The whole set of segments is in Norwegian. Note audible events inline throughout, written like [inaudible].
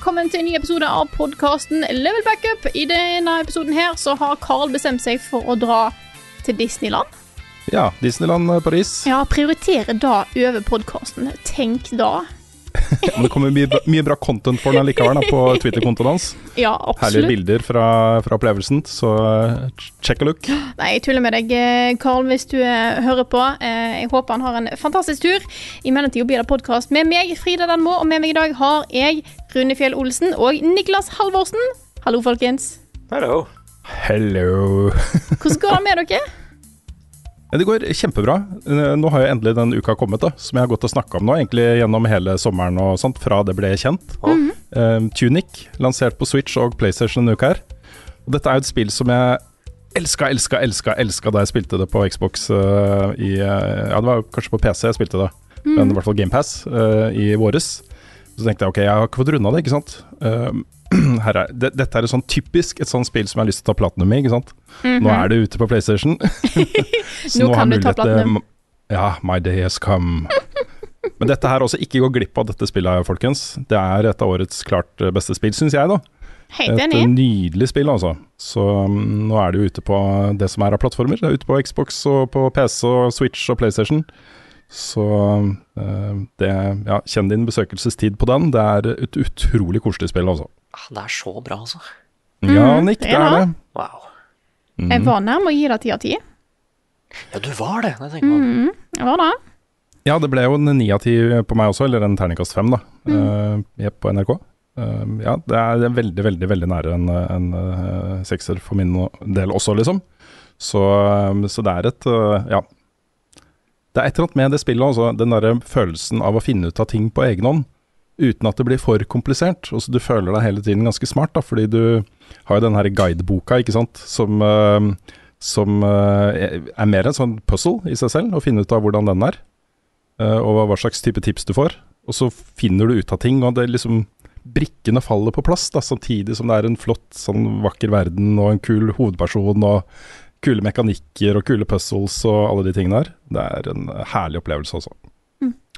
Velkommen til en ny episode av podkasten Level Backup. I denne episoden her så har Carl bestemt seg for å dra til Disneyland. Ja, Disneyland eh, Paris. Ja, prioritere da over podkasten. Tenk da. [laughs] Men det kommer mye, mye bra content for den likevel da, på [laughs] Twitter-kontoen hans. Ja, absolutt. Herlige bilder fra, fra opplevelsen, så eh, check a look. Nei, jeg tuller med deg, Karl, Carl, hvis du eh, hører på. Eh, Jeg håper han har en fantastisk tur. I mellomtida blir det podkast med meg, Frida Danmo, og med meg i dag har jeg Rune Fjell Olsen og Niklas Halvorsen. Hallo, folkens. Hello. Hello. Hvordan går det med dere? Det går kjempebra. Eh, Nå har jo endelig den uka kommet, da, som jeg har gått og snakka om nå, egentlig gjennom hele sommeren og sånt, fra det ble kjent. Eh, Tunic, lansert på Switch og PlayStation denne uka her. Og dette er jo et spill som jeg elska, elska, elska elska da jeg spilte det på Xbox uh, i uh, Ja, det var kanskje på PC jeg spilte det, men i hvert fall GamePass uh, i våres. Så tenkte jeg ok, jeg har ikke fått runda det, ikke sant. Uh, [clears throat] her er, det, dette er et sånn typisk et sånt spill som jeg har lyst til å ta platinum i, ikke sant. Nå er det ute på PlayStation. [laughs] Nå har kan du ta platinum. Ja, my day has come. Men dette her også, ikke gå glipp av dette spillet, folkens. Det er et av årets klart eh, beste spill, syns jeg, da. Helt Et nydelig spill, altså. Så um, nå er det jo ute på det som er av plattformer. Det er ute på Xbox og på PC og Switch og PlayStation. Så eh, det Ja, kjenn din besøkelsestid på den. Det er et utrolig koselig spill, altså. Ah, Det er så bra, altså. Ja, Mhm, Nick, det det er det. det. Wow. Mm. Jeg var nærme å gi det ti av ti. Ja, du var det. Jeg tenker. Mm, jeg var det. Ja, det ble jo en ni av ti på meg også, eller en terningkast fem, da. Mm. uh, på NRK. Uh, ja, det er veldig, veldig veldig nære en, en uh, sekser for min del også, liksom. Så, så det er et Ja. Det er et eller annet med det spillet, altså. Den derre følelsen av å finne ut av ting på egen hånd. Uten at det blir for komplisert. Og så Du føler deg hele tiden ganske smart, da, fordi du har jo den her guideboka, ikke sant, som, uh, som uh, er mer en sånn puzzle i seg selv, å finne ut av hvordan den er Uh, og hva slags type tips du får. Og så finner du ut av ting, og det liksom brikkene faller på plass, da, samtidig som det er en flott, sånn vakker verden og en kul hovedperson og kule mekanikker og kule puzzles og alle de tingene der. Det er en herlig opplevelse, også.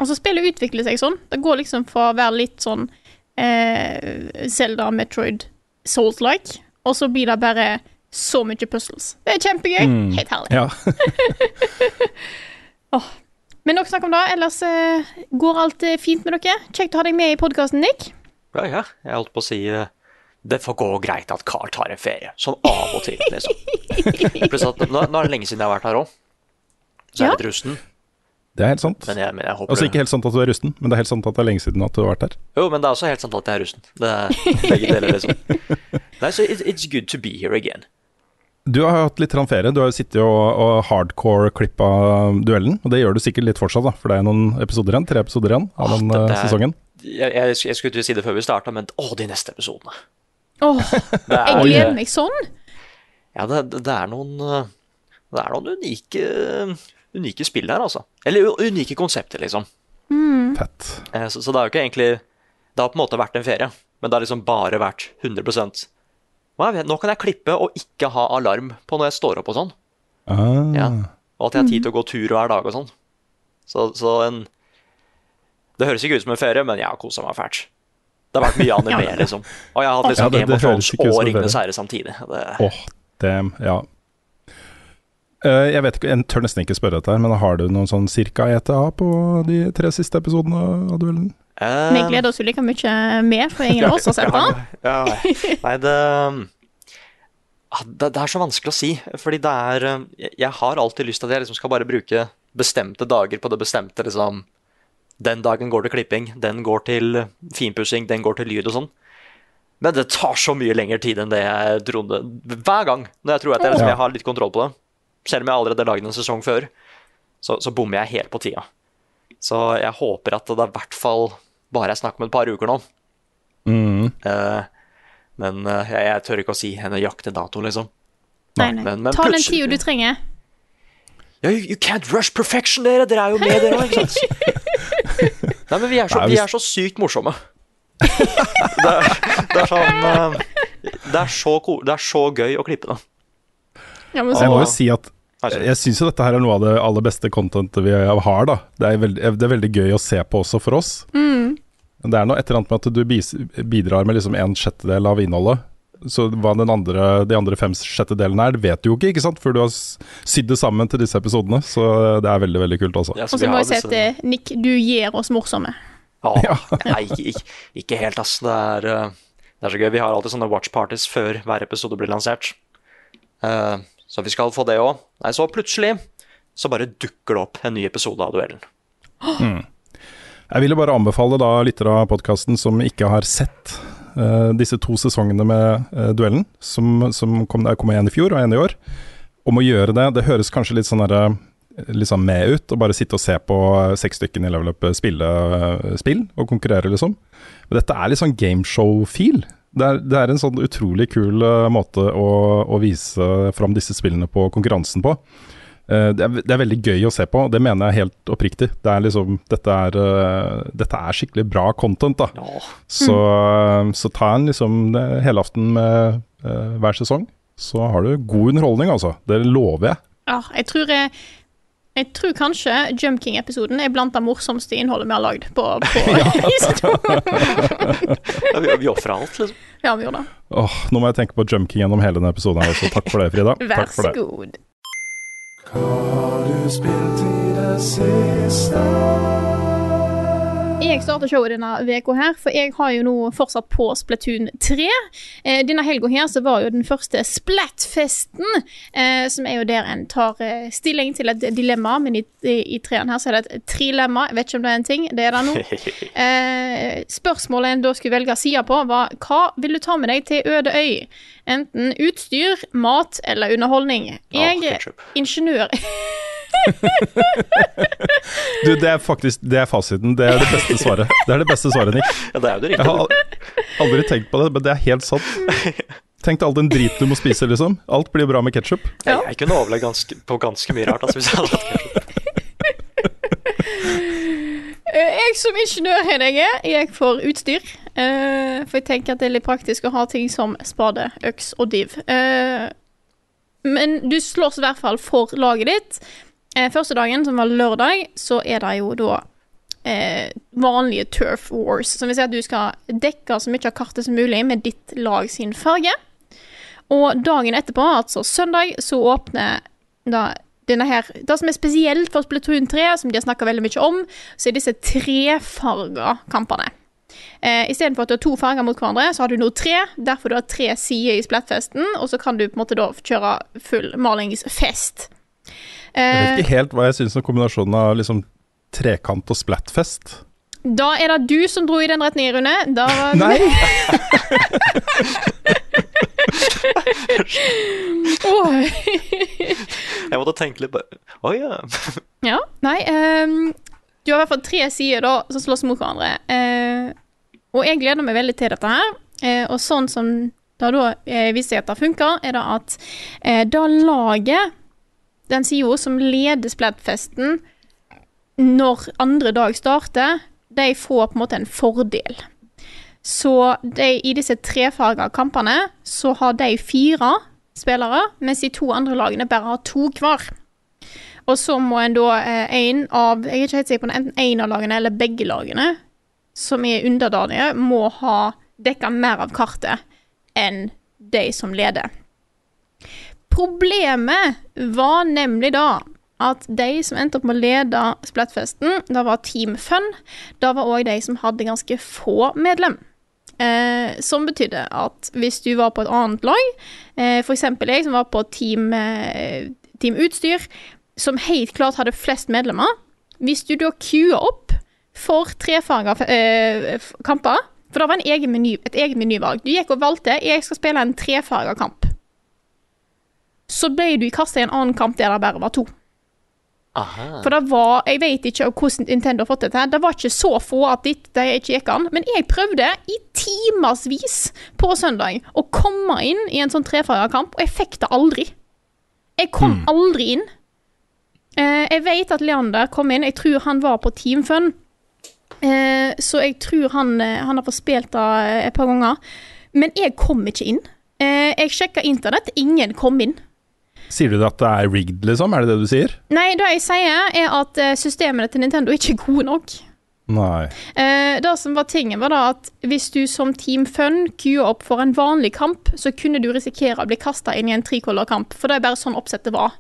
Og så spillet utvikler seg sånn. Det går liksom fra å være litt sånn eh, Zelda, Metroid, Souls-like, og så blir det bare så mye puzzles. Det er kjempegøy. Mm. Helt herlig. Ja. [laughs] Men nok snakk om det. Ellers eh, går alt eh, fint med dere. Kjekt å ha deg med i podkasten, Nick. Ja, ja. Jeg holdt på å si eh, det får gå greit at Carl tar en ferie. Sånn av og til, liksom. [laughs] Pluss at nå, nå er det lenge siden jeg har vært her òg. Så jeg er Ja. litt rusten. Det er helt sant. Men jeg, men jeg håper Altså ikke helt sant at du er rusten, men det er helt sant at det er lenge siden at du har vært her. Jo, men det er også helt sant at jeg er rusten. Det er begge deler, liksom. Nei, så it, it's good to be here again. Du har hatt litt ferie. Du har jo sittet og, og hardcore-klippa duellen. Og det gjør du sikkert litt fortsatt, da, for det er noen episoder igjen. Tre episoder igjen av Ah, den eh, er- sesongen. Jeg, jeg, jeg skulle ikke si det før vi starta, men å, de neste episodene. Åh, [laughs] er, jeg gleder meg sånn. Ja, det, det er noen eh, Det er noen unike, unike spill her, altså. Eller unike konsepter, liksom. Fett. Eh, Så, så det har jo ikke egentlig Det har på en måte vært en ferie, men det har liksom bare vært 100 Hva vet, Nå kan jeg klippe og ikke ha alarm på når jeg står opp og sånn. Ah. Ja. Og at jeg har tid til å gå tur hver dag og sånn. Så, så en Det høres ikke ut som en ferie, men jeg har kosa meg fælt. Det har vært mye [laughs] anime, liksom. Og jeg har hatt liksom Ja, det- Game of Thrones og en Ringenes herre samtidig. Det, Åh, damn, Ja. Eh, jeg vet ikke, jeg tør nesten ikke spørre dette her, men har du noen sånn cirka ETA på de tre siste episodene av duellen? Eh, Vi gleder oss jo like mye med, for ingen av oss har sett den. Ja, nei, det ah, det, det er så vanskelig å si, fordi det er eh, Jeg jeg har alltid lyst til at jeg liksom skal bare bruke bestemte dager på det bestemte liksom Den dagen går til klipping, den går til finpussing, den går til lyd og sånn. Men det tar så mye lengre tid enn det jeg trodde. Hver gang når jeg tror at jeg, liksom, jeg har litt kontroll på det, selv om jeg allerede har laget en sesong før, så, så bommer jeg helt på tida. Så jeg håper at det i hvert fall bare er snakk om et par uker nå. Mm. Uh, men uh, jeg, jeg tør ikke å si en nøyaktig dato, liksom. Nei, nei. men- men Ta den tida du trenger. Ja, you, you can't rush perfection, dere! Dere er jo med, dere òg, ikke sant? [laughs] Nei, men vi er så, Nei, vi er så sykt morsomme. Det er, det er sånn eh, det er så, ko- det er så gøy å klippe det. Ja, men Så jeg må jo si at jeg syns jo dette her er noe av det aller beste contentet vi har, da. Det er, veldig, det er veldig gøy å se på også for oss. Mm. Det er noe et eller annet med at du bidrar med liksom en sjettedel av innholdet. Så hva den andre, de andre fem sjettedelene er, det vet du jo ikke, ikke sant? Før du har sydd det sammen til disse episodene. Så det er veldig, veldig kult også. ja, og så må har jeg si at eh, Nick, du gjør oss morsomme. Ja, [laughs] nei, ikke, ikke, helt, ass. Det er, eh, det er så gøy. Vi har alltid sånne watch parties før hver episode blir lansert. Uh, så vi skal få det òg. Nei, så plutselig så bare dukker det opp en ny episode av Duellen. Jeg ville bare anbefale da lyttere av podkasten som ikke har sett disse to sesongene med eh, duellen, som, som kom, kom igjen i fjor og igjen i år, om å gjøre det. Det høres kanskje litt sånn derre litt sånn med ut, å bare sitte og se på eh, seks stykken i level up spille eh, spill og konkurrere, liksom. Men dette er litt sånn gameshow-feel. Det det er en sånn utrolig kul eh, måte å, å vise fram disse spillene på konkurransen på. Eh, det, er, det er veldig gøy å se på, det mener jeg helt oppriktig. Det er liksom, dette, er, eh, dette er skikkelig bra content, da. Ja, Så, så ta en liksom helaften med uh, hver sesong, så har du god underholdning, altså. Det lover jeg. Ja, jeg tror jeg jeg tror kanskje Jump King-episoden er blant det morsomste innholdet vi har lagd på, på [laughs] [laughs] Ja, vi, vi ofrer alt, liksom. Ja, vi gjorde det. Åh, nå må jeg tenke på Jumpking gjennom hele denne episoden her også. Takk for det, Frida. Vær Takk spilt i det. god. Jeg starter showet denne veka her, for jeg har jo nå fortsatt på Splatoon 3. Eh, denne helga her så var jo den første Splatfesten, eh, som er jo der en tar eh, stilling til et dilemma, men i, i, i treeren her så er det et trilemma. Jeg vet ikke om det er en ting, det er det nå. [laughs] Eh, spørsmålet en da skulle velge side på, var hva vil du ta med deg til øde øy? Enten utstyr, mat eller underholdning. Jeg, ketchup. ingeniør [laughs] Du, det er faktisk det er fasiten. Det er det beste svaret. Det er det beste svaret, Nick. Ja, det er jo det Jeg har aldri tenkt på det, men det er helt sant. Tenk deg all den driten du må spise, liksom. Alt blir bra med ketsjup. Jeg, jeg kunne overlevd ganske, på ganske mye rart. Altså, hvis jeg hadde hatt ketchup. Eh, Jeg som ingeniør her jeg er, jeg får utstyr. Eh, for jeg tenker at det er litt praktisk å ha ting som spade, øks og div. Eh, men du slåss i hvert fall for laget ditt. Eh, første dagen, som var lørdag, så er det jo da eh, vanlige turf wars. Som vil si at du skal dekke så mye av kartet som mulig med ditt lag sin farge. Og dagen etterpå, altså søndag, så åpner da denne her, Det som er spesielt for Splatoon 3, som de har snakka veldig mye om, så er disse trefarga kampene. Eh, Istedenfor at du har to farger mot hverandre, så har du nå tre. Derfor du har tre sider i Splatfesten, og så kan du på en måte da kjøre full malingsfest. Jeg Eh, vet ikke helt hva jeg syns om kombinasjonen av liksom trekant og splatfest. da er det du som dro i den retningen, Rune. Da [laughs] var Nei! [laughs] Jeg måtte tenke litt på Oi, ja. [laughs] Ja, nei um, Du har i hvert fall tre sider da som slåss mot hverandre. Uh, og jeg gleder meg veldig til dette her. Uh, og sånn som det da eh, viser seg at det funker, er det at uh, da laget, den sida som leder Splatfesten når andre dag starter, de får på en måte en fordel. Så de, i disse trefarga kampene så har de fire spillere, mens de to andre lagene bare har to hver. Og så må en da eh, av Jeg er ikke helt sikker på om enten én av lagene eller begge lagene, som er underdanige, må ha dekka mer av kartet enn de som leder. Problemet var nemlig da at de som endte opp med å lede Splatfesten, det var Team Fun. Det var òg de som hadde ganske få medlem. Eh, som betydde at hvis du var på et annet lag, eh, f.eks. jeg som var på Team, eh, team Utstyr, som helt klart hadde flest medlemmer. Hvis du da queua opp for trefarga eh, kamper For det var en egen menu, et eget menyvalg. Du gikk og valgte jeg skal spille en trefarga kamp. Så ble du kasta i en annen kamp der det bare var to. Aha. For det var Jeg vet ikke hvordan Nintendo har fått det til. Det var ikke så få at det, det ikke gikk an. Men jeg prøvde i timevis på søndag å komme inn i en sånn trefargekamp, og jeg fikk det aldri. Jeg kom aldri inn. Eh, jeg vet at Leander kom inn. Jeg tror han var på Team Fun. Eh, så jeg tror han, eh, han har fått spilt det et par ganger. Men jeg kom ikke inn. Eh, jeg sjekka internett, ingen kom inn. Sier du at det er rigged, liksom? Er det det du sier? Nei, det jeg sier, er at eh, systemene til Nintendo ikke er gode nok. Nei. Eh, det som var tingen, var da at hvis du som Team Fun queua opp for en vanlig kamp, så kunne du risikere å bli kasta inn i en tricolor-kamp, for det er bare sånn oppsettet var.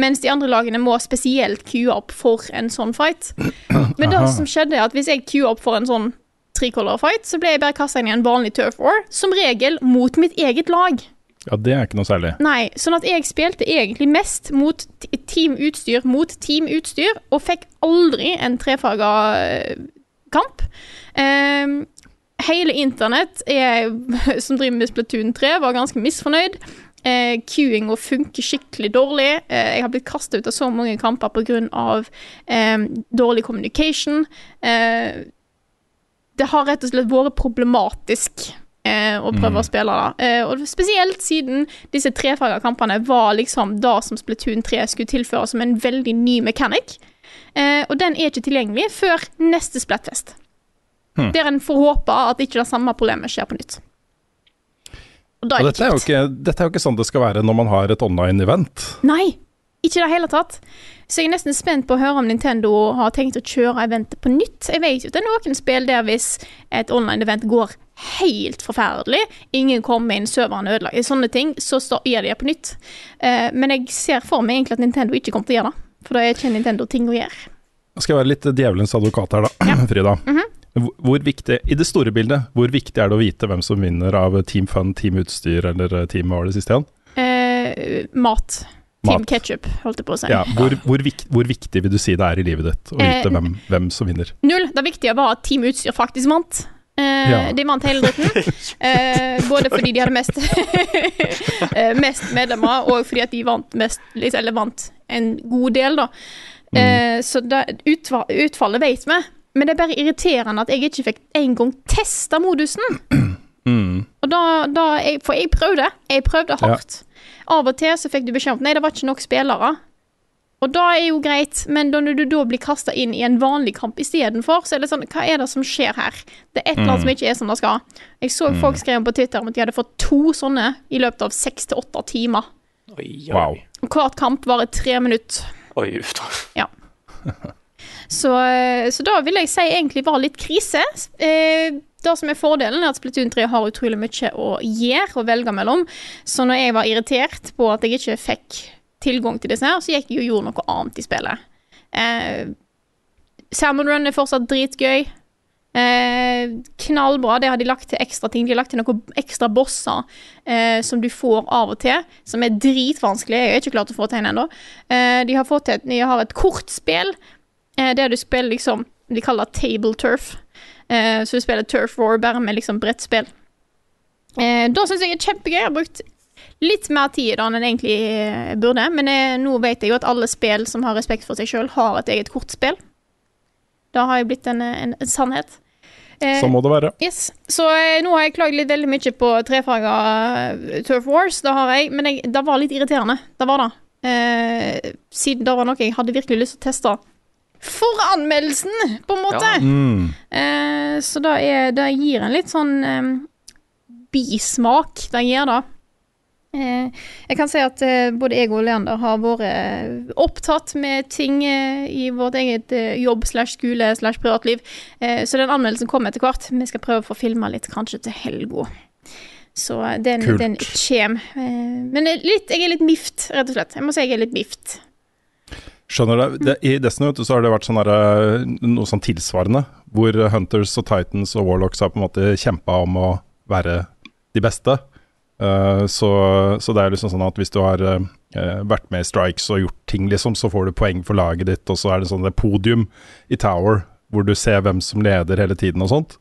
Mens de andre lagene må spesielt queue opp for en sånn fight. [clears throat] Men det som skjedde, er at hvis jeg queua opp for en sånn tricolor-fight, så ble jeg bare kasta inn i en vanlig turf war, som regel mot mitt eget lag. Ja, det er ikke noe særlig. Nei, sånn at jeg spilte egentlig mest mot teamutstyr mot teamutstyr, og fikk aldri en trefarga eh, kamp. Um, hele internett er, [laughs] som driver med Splatoon 3, var ganske misfornøyd. Uh, Queuinga funker skikkelig dårlig. Eh, jeg har blitt kasta ut av så mange kamper pga. Uh, dårlig communication. Eh, det har rett og slett vært problematisk eh, å prøve å spille da. Eh, og spesielt siden disse trefagakampene var liksom det som Splatoon 3 skulle tilføre som en veldig ny mechanic. Eh, og den er ikke tilgjengelig før neste Splatfest. Hmm. Der en får håpe at ikke det samme problemet skjer på nytt. Og da Og er det dette er, ikke, dette er jo ikke sånn det skal være når man har et online-event. Nei, ikke i det hele tatt. Så jeg er nesten spent på å høre om Nintendo har tenkt å kjøre eventet på nytt. Jeg vet jo det er noen spill der hvis et online-event går helt forferdelig, ingen kommer inn, serveren er ødelagt, sånne ting, så står- gjør de det på nytt. Eh, men jeg ser for meg egentlig at Nintendo ikke kommer til å gjøre det. For da er ikke Nintendo ting å gjøre. Skal jeg være litt djevelens advokat her, da, [clears throat] Frida. Hvor- Hvor viktig, I det store bildet, hvor viktig er det å vite hvem som vinner av Team Fun, Team Utstyr eller eh, Team Hva var det siste igjen? Eh, mat. Team Ketchup, holdt jeg på å si. Ja, hvor, hvor, vik, hvor viktig vil du si det er i livet ditt å vite Eh, hvem, hvem som vinner? Null. Det viktige var at Team Utstyr faktisk vant. Eh, Ja. De vant hele dritten. [laughs] Eh, både fordi de hadde mest, [laughs] eh, mest medlemmer, og fordi at de vant mest liksom, Eller vant en god del, da. Eh, så det, utfall, utfallet vet vi. Men det er bare irriterende at jeg ikke fikk engang testa modusen. [clears throat] Mm. Og da, da jeg, For jeg prøvde. Jeg prøvde hardt. Av og til så fikk du beskjed om at nei, det var ikke nok spillere. Og da er jo greit, men når du da blir kasta inn i en vanlig kamp istedenfor, så er det sånn Hva er det som skjer her? Det er et eller annet som ikke er som det skal. Jeg så folk skrev på Twitter om at de hadde fått to sånne i løpet av seks til åtte timer. Oi, oi. Wow. Og Hvert kamp varer tre minutter. Oi, uff da. [laughs] Så, eh, så da vil jeg si egentlig var litt krise. Eh, det som er fordelen, er at Splatoon 3 har utrolig mye å gjøre og velge mellom. Så når jeg var irritert på at jeg ikke fikk tilgang til disse her, så gikk jeg og gjorde noe annet i spillet. Eh, Salmon Run er fortsatt dritgøy. Eh, knallbra. Det har de lagt til ekstra ting. De har lagt til noen ekstra bosser eh, som du får av og til, som er dritvanskelig. Jeg har ikke klart å få til en ennå. Eh, de har fått til et, de har et kortspill eh, der du spiller liksom De kaller det table turf. Eh, så du spiller turf war bare med liksom brettspill. Eh, da syns jeg er kjempegøy. Jeg har brukt litt mer tid da enn jeg egentlig eh, burde. Men nå vet jeg jo at alle spill som har respekt for seg sjøl, har et eget kortspill. Da har jeg blitt en, en, en sannhet. Eh, Sånn må det være. Yes. Så eh, nå har jeg klagd litt veldig mye på trefarga uh, Turf Wars, det har jeg, men jeg, det var litt irriterende. Det var det. Eh, siden det var noe jeg hadde virkelig lyst til å teste. For anmeldelsen, på en måte! Ja. Mm. Eh, så det, er, det gir en litt sånn eh, bismak. Det gir det. Eh, jeg kan si at eh, både jeg og Leander har vært eh, opptatt med ting eh, i vårt eget jobb slash skole slash privatliv. Eh, så den anmeldelsen kommer etter hvert. Vi skal prøve å få filma litt kanskje til helga. Så den, Kult. den kjem. Eh, men litt, jeg er litt mift, rett og slett. Jeg må si jeg er litt mift. Skjønner det. det I Destiny vet du, så har det vært sånn der, noe sånn tilsvarende, hvor Hunters og Titans og Warlocks har på en måte kjempa om å være de beste. Uh, så, så det er liksom sånn at hvis du har eh, vært med i strikes og gjort ting, liksom, så får du poeng for laget ditt, og så er det sånn det podium i Tower hvor du ser hvem som leder hele tiden og sånt.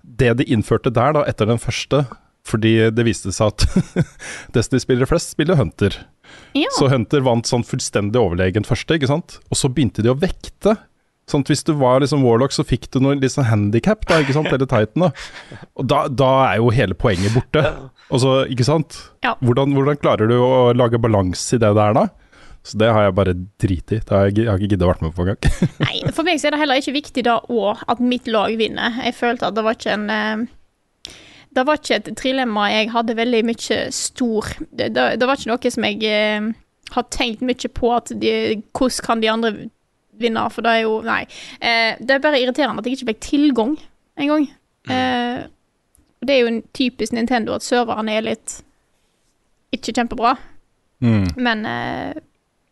Det de innførte der, da, etter den første, fordi det viste seg at [laughs] Destiny-spillere flest spiller Hunter. Ja. Så Hunter vant sånn fullstendig overlegent første, ikke sant. Og så begynte de å vekte. Sånn at Hvis du var liksom Warlock, så fikk du noe litt sånn handikap, da, ikke sant? eller Titan. da. Og da, da er jo hele poenget borte. Og så, ikke sant? Ja. Hvordan, hvordan klarer du å lage balanse i det der, da? Så det har jeg bare driti i. Det har jeg, jeg har ikke giddet å være med på engang. [laughs] Nei, for meg så er det heller ikke viktig da òg at mitt lag vinner. Jeg følte at det var ikke en eh, Det var ikke et trilemma jeg hadde veldig mye stor Det, det, det var ikke noe som jeg eh, har tenkt mye på at de, hvordan kan de andre vinne, for det er jo Nei. Eh, det er bare irriterende at jeg ikke fikk tilgang engang. Eh, det er jo en typisk Nintendo at serverne er litt ikke kjempebra. Mm. Men, eh,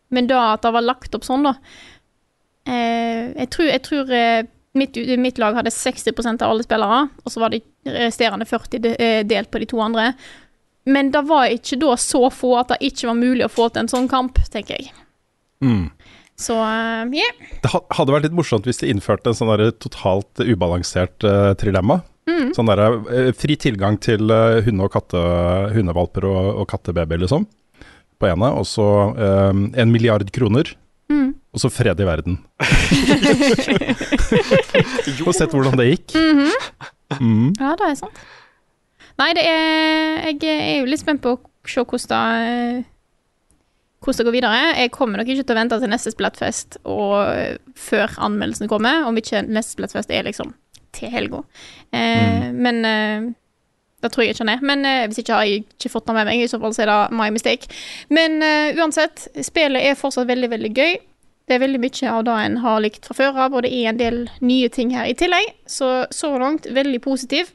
men da at det var lagt opp sånn, da eh, Jeg tror, jeg tror eh, mitt, mitt lag hadde 60% av alle spillere, og så var de resterende 40 eh, delt på de to andre. Men det var ikke da så få at det ikke var mulig å få til en sånn kamp, tenker jeg. Mm. Så ja. Yeah. Det hadde vært litt morsomt hvis de innførte en sånn der totalt ubalansert uh, trilemma. Sånn der, uh, fri tilgang til uh, hunde- og katte, hundevalper og, og kattebabyer, liksom. På ene. Og så eh, en milliard kroner. Og så fred i verden. [laughs] [laughs] Og sett hvordan det gikk. Mm. Ja, det er sant. Nei, det er Jeg er jo litt spent på å se hvordan det hvordan det går videre. Jeg kommer nok ikke til å vente til neste Splatfest og før anmeldelsen kommer, om ikke neste Splatfest er liksom til helga. Eh, Men eh, det tror jeg ikke han er. Men eh, hvis ikke har jeg ikke fått det med meg, i så fall så er det my mistake. Men eh, uansett, spillet er fortsatt veldig, veldig gøy. Det er veldig mye av det en har likt fra før av, og det er en del nye ting her i tillegg. Så så langt veldig positiv.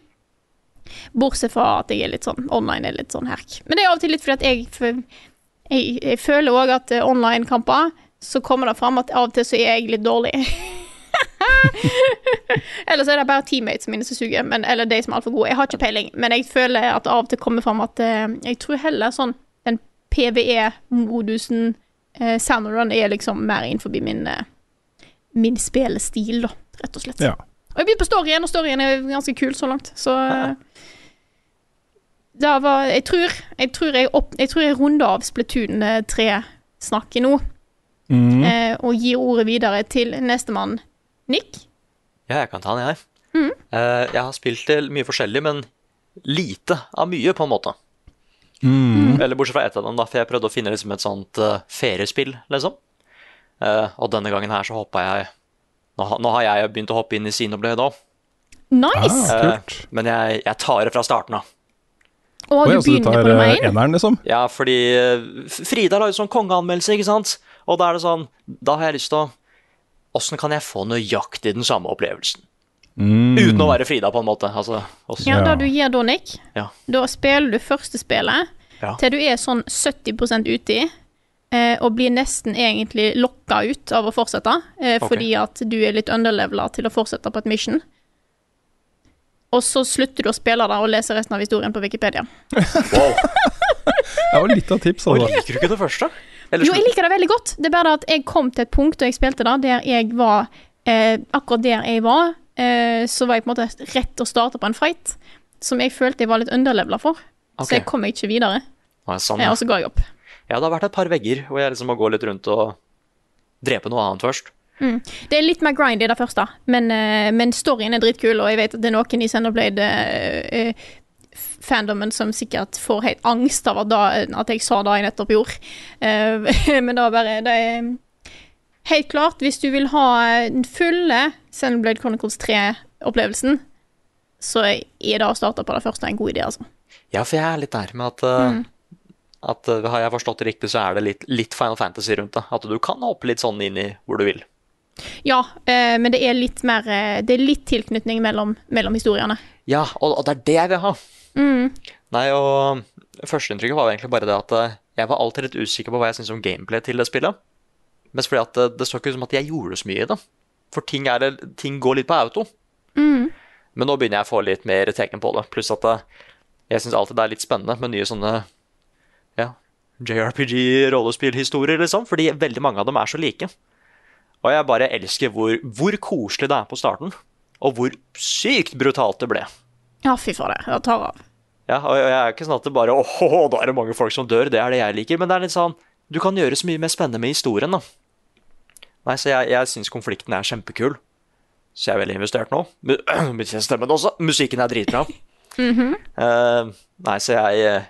Bortsett fra at jeg er litt sånn online er litt sånn herk. Men det er av og til litt fordi at jeg Jeg, jeg føler òg at eh, online-kamper så kommer det fram at av og til så er jeg litt dårlig. [laughs] eller så er det bare teammates mine som suger, men, eller de som er altfor gode. Jeg har ikke peiling, men jeg føler at det av og til kommer fram at eh, jeg tror heller sånn den PVE-modusen eh, Salmon Run er liksom mer innenfor min, eh, min spillestil, da, rett og slett. Ja. Og jeg begynte på storyen, og storyen er ganske kul så langt, så eh, det var Jeg tror jeg, tror jeg, opp, jeg, tror jeg runder av Splatoon 3-snakket nå, Mm. eh, og gir ordet videre til nestemann, Nick. Ja, jeg kan ta den, jeg. Eh, jeg har spilt til mye forskjellig, men lite av mye, på en måte. Mm. Eller bortsett fra ett av dem, da, for jeg prøvde å finne liksom et sånt uh, feriespill, liksom. Uh, og denne gangen her så hoppa jeg Nå, nå har jeg begynt å hoppe inn i Sinoblade òg, Nice! Ah, kult. men jeg, jeg tar det fra starten av. og du altså, du tar på eneren, liksom? Ja, fordi Frida la ut sånn kongeanmeldelse, ikke sant? Og da er det sånn Da har jeg lyst til å Åssen kan jeg få nøyaktig den samme opplevelsen? Mm. Uten å være Frida, på en måte. Altså, også, Ja, da det du gir da, Nick, Ja. da spiller du første spillet Ja. til du er sånn 70% uti, eh, og blir nesten egentlig lokka ut av å fortsette, eh, okay. fordi at du er litt underlevela til å fortsette på et mission. Og så slutter du å spille det og leser resten av historien på Wikipedia. Wow. [laughs] Det var litt av tips, Og altså. liker du ikke det første? Eller Jo, jeg liker det veldig godt. Det er bare det at jeg kom til et punkt og jeg spilte det, der jeg var eh, Akkurat der jeg var, så var jeg på en måte rett å starte på en fight som jeg følte jeg var litt underlevela for. Okay. Så jeg kom ikke videre. Sånn, Eh, ja. og så ga jeg opp. ja, det har vært et par vegger hvor jeg liksom må gå litt rundt og drepe noe annet først. Det er litt mer grind i det første, men, eh, men storyen er dritkul, og jeg vet at det er noen i Senderblade-fandomen uh, fandomen som sikkert får helt angst av at, da, at jeg sa det jeg nettopp gjorde. Uh, [laughs] men da bare Det er helt klart, hvis du vil ha den fulle Xenoblade Chronicles 3-opplevelsen, så er det å starte på det første en god idé, altså. Ja, for jeg er litt der med at mm. At uh, Har jeg forstått det riktig, så er det litt, litt Final Fantasy rundt det. At du kan hoppe litt sånn inn i hvor du vil. Ja, eh, men det er litt mer eh, Det er litt tilknytning mellom, mellom historiene. Ja, og, og det er det jeg vil ha. Nei, og førsteinntrykket var egentlig bare det at jeg var alltid litt usikker på hva jeg syntes om gameplay til det spillet. Mest fordi at uh, det så ikke ut som at jeg gjorde så mye i det. For ting, er, ting går litt på auto. Men nå begynner jeg å få litt mer tegn på det. Pluss at uh, Jeg syns alltid det er litt spennende med nye sånne ja, JRPG-rollespillhistorier, liksom. Fordi veldig mange av dem er så like. Og jeg bare elsker hvor, hvor koselig det er på starten. Og hvor sykt brutalt det ble. Ja, fy fader. Det tar av. Ja, og jeg er ikke sånn at det bare Å, da er det mange folk som dør. Det er det jeg liker. Men det er litt sånn Du kan gjøre så mye mer spennende med historien, da. Nei, så jeg, jeg syns konflikten er kjempekul. Så jeg er veldig investert nå. [clears throat] Stemmen også. Musikken er dritbra. [laughs] Eh, nei, så jeg,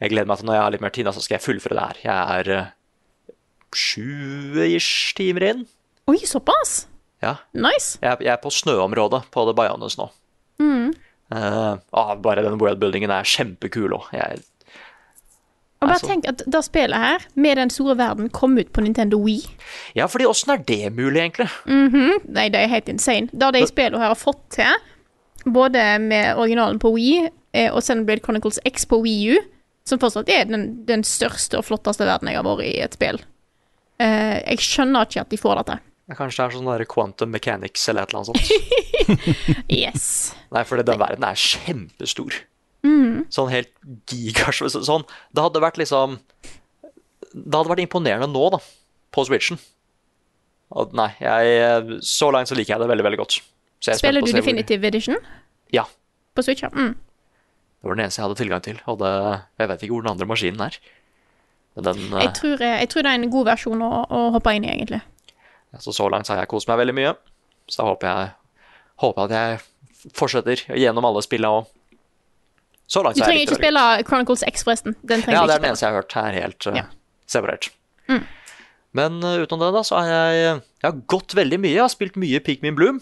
jeg gleder meg til når jeg har litt mer tid, så skal jeg fullføre det her. Jeg er uh, sju-ish timer inn. Oi, såpass? Ja. Nice. Jeg, jeg er på snøområdet på The Bionis nå. Eh, ah, bare den worldbuildingen er kjempekul òg. Jeg Og bare Altså- tenk at det spillet her, med den store verden, kom ut på Nintendo Wii. Ja, fordi åssen er det mulig, egentlig? Nei, det er helt insane. Det de spillene her har fått til, både med originalen på Wii eh, og Xenoblade Chronicles X på Wii U, som fortsatt er den, den største og flotteste verden jeg har vært i et spill. Uh, jeg skjønner ikke at de får dette. Kanskje det er sånn der quantum mechanics eller et eller annet sånt. [laughs] Yes. Nei, for den verden er kjempestor. Mm. Sånn helt gigasvær [laughs] sånn. Det hadde vært liksom Det hadde vært imponerende nå, da, på Switchen. Og nei, jeg, så langt så liker jeg det veldig, veldig godt. Er Spiller du Definitive hvor- Edition Ja. på Switch? Ja. Mm. Det var den eneste jeg hadde tilgang til. Og det, jeg vet ikke hvor den andre maskinen er. Men den, eh, Jeg, tror, jeg tror det er en god versjon å, å hoppe inn i, egentlig. så, så langt har jeg kost meg veldig mye. Så da håper jeg håper at jeg fortsetter gjennom alle spillene òg. Så langt Du trenger ikke spille Chronicles X, forresten. Den Ja, det er den eneste jeg har hørt. her, helt uh, Ja. separert. Men uh, utenom det, da, så har jeg, jeg har gått veldig mye. Jeg har spilt mye Pikmin Bloom.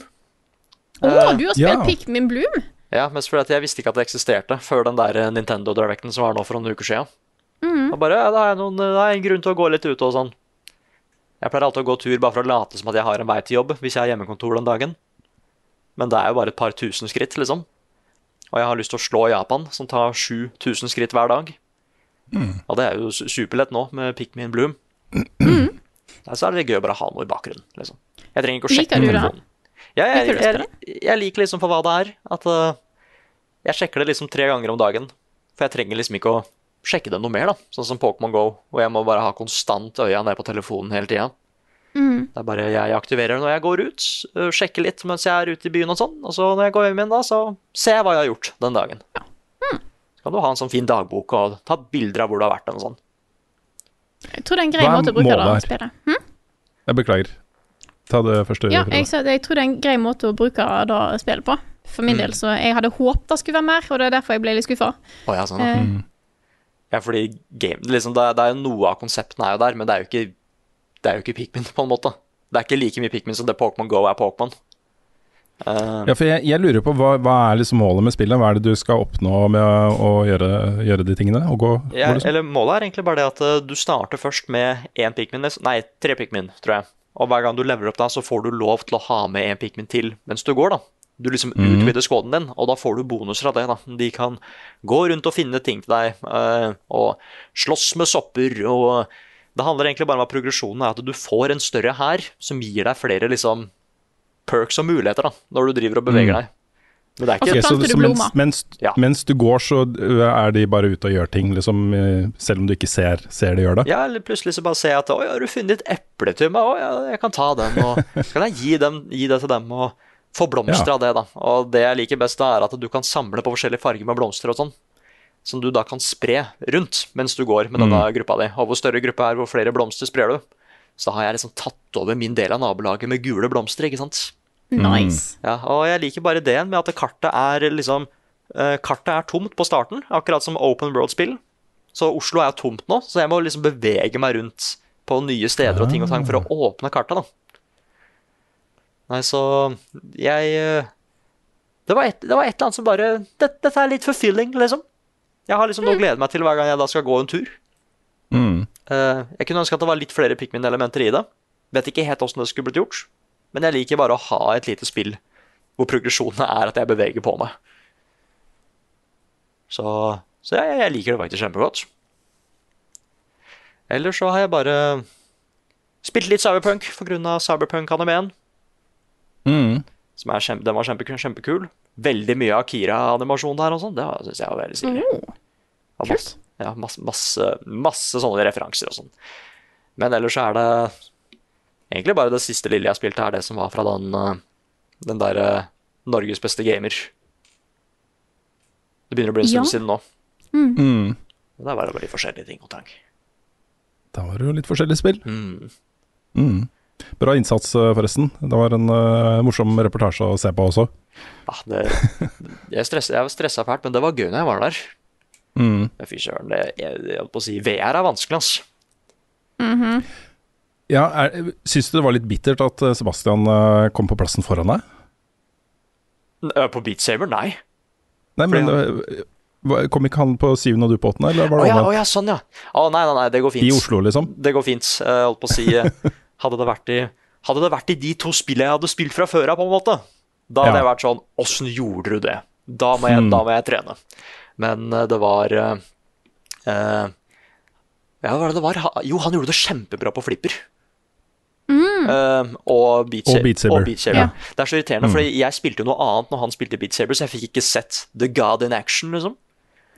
Å, oh, du har spilt ja. Pikmin Bloom? Ja, mest fordi at jeg visste ikke at det eksisterte før den der Nintendo Directen som var nå for noen uker siden. Og bare, ja, da har jeg noen, da har jeg en grunn til å gå litt ute og sånn. Jeg pleier alltid å gå tur bare for å late som at jeg har en vei til jobb hvis jeg har hjemmekontor den dagen. Men det er jo bare et par tusen skritt, liksom. Og jeg har lyst til å slå Japan, som tar 7000 skritt hver dag. Og det er jo superlett nå med Pikmin Bloom. Mm. Så er det gøy å bare ha noe i bakgrunnen. Liksom. Jeg trenger ikke å sjekke Liker du det? Ja, jeg, Liker jeg, jeg, liker liksom for hva det er. At uh, jeg sjekker det liksom tre ganger om dagen. For jeg trenger liksom ikke å sjekke det noe mer, da. Sånn som Pokémon Go, hvor jeg må bare ha konstant øya ned på telefonen hele tida. Mm. Det er bare jeg aktiverer når jeg går ut, øh, sjekker litt mens jeg er ute i byen og sånn. Og så når jeg går hjem igjen, da, så ser jeg hva jeg har gjort den dagen. Så kan du ha en sånn fin dagbok og ta bilder av hvor du har vært. og sånn. Jeg tror det er en grei er måte å bruke det spillet. Hm? Jeg beklager. Ta det første. Ja, jeg, jeg tror det er en grei måte å bruke det spillet på. For min del, så jeg hadde håpet det skulle være mer, og det er derfor jeg ble litt skuffa. Oh, ja, sånn, ja. Eh, ja, fordi game, liksom, det, er, det er jo noe av konseptene er jo der, men det er jo ikke, det er jo ikke Pikmin, på en måte. Det er ikke like mye Pikmin som det Pokémon Go er Pokémon. Uh, Ja, for jeg, jeg lurer på hva, hva er liksom målet med spillet? Hva er det du skal oppnå med å, å gjøre, gjøre de tingene? Og gå, Ja, liksom? eller Målet er egentlig bare det at eh, du starter først med én pikmin, nei, tre pikmin, tror jeg. Og hver gang du leverer opp da, så får du lov til å ha med en pikmin til mens du går, da. Du liksom utvider skåden din, og da får du bonuser av det. da. De kan gå rundt og finne ting til deg, eh, og slåss med sopper, og det handler egentlig bare om at progresjonen er at du får en større hær som gir deg flere liksom perks og muligheter da, når du driver og beveger deg. Men det er ikke Ok, Ok, så, så mens, mens, Ja. mens du går, så er de bare ute og gjør ting, liksom, eh, selv om du ikke ser, ser de gjør det? Ja, eller plutselig så bare ser jeg at Oi, har du funnet et eple til meg? Å, ja, jeg kan ta den. Og så [laughs] kan jeg gi, dem, gi det til dem og få blomster Ja. av det, da. Og det jeg liker best, da, er at du kan samle på forskjellige farger med blomster og sånn. Som du da kan spre rundt mens du går med denne gruppa di. Og hvor større gruppa er, hvor flere blomster sprer du. Så da har jeg liksom tatt over min del av nabolaget med gule blomster, ikke sant. nice. Ja, og jeg liker bare det med at kartet er liksom eh, Kartet er tomt på starten, akkurat som open world-spill. Så Oslo er tomt nå, så jeg må liksom bevege meg rundt på nye steder og ting og tang for å åpne kartet, da. Nei, så jeg eh, det var, et, det var et eller annet som bare det, Dette er litt fulfilling, liksom. Jeg har liksom nå gledet meg til hver gang jeg da skal gå en tur. Mm. Uh, jeg kunne ønske at det var litt flere Pikmin-elementer i det. Vet ikke helt åssen det skulle blitt gjort. Men jeg liker bare å ha et lite spill hvor progresjonene er at jeg beveger på meg. Så, så jeg, jeg liker det faktisk kjempegodt. Ellers så har jeg bare spilt litt Cyberpunk pga. Cyberpunk-animeen. Mm. Som kjempe, den var kjempe, kjempekul. Veldig mye Akira-animasjon der og sånn. Det syns jeg var veldig stilig. Mm. Masse, ja, masse, masse, masse sånne referanser og sånn. Men ellers så er det egentlig bare det siste lille jeg spilte, er det som var fra den, eh, den derre Norges beste gamer. Det begynner å bli en stund Ja. siden nå. Mm. Men Der var det bare litt forskjellige ting og tang. Da var det jo litt forskjellige spill. Mm. Mm. Bra innsats, eh, forresten. Det var en uh, morsom reportasje å se på også. Ja, det, jeg, stress, jeg var stressa fælt, men det var gøy når jeg var der. Mm. Fy søren, jeg, jeg holdt på å si VR er vanskelig, ass. Ja, er, Syns du det var litt bittert at eh, Sebastian kom på plassen foran deg? N- På Beat Saber, nei. Nei, men Fordi Kom ikke han på syvende og du på åttende, eller Å ja, ja, sånn, ja. Å, nei, nei, nei, det går fint. I Oslo, liksom? Det går fint. Jeg holdt på å si [laughs] Hadde det vært i Hadde det vært i de to spillene jeg hadde spilt fra før av, på en måte, da hadde Ja. jeg vært sånn Åssen gjorde du det? Da må jeg, hmm. da må jeg trene. Men eh, det var eh, eh, Ja, hva var det det var? Jo, han gjorde det kjempebra på flipper. Eh, og Beat Og Beat Saber. Og Beat Saber. Ja. Det er så irriterende, Mm. for jeg spilte jo noe annet når han spilte Beat Saber, så jeg fikk ikke sett The God in Action, liksom.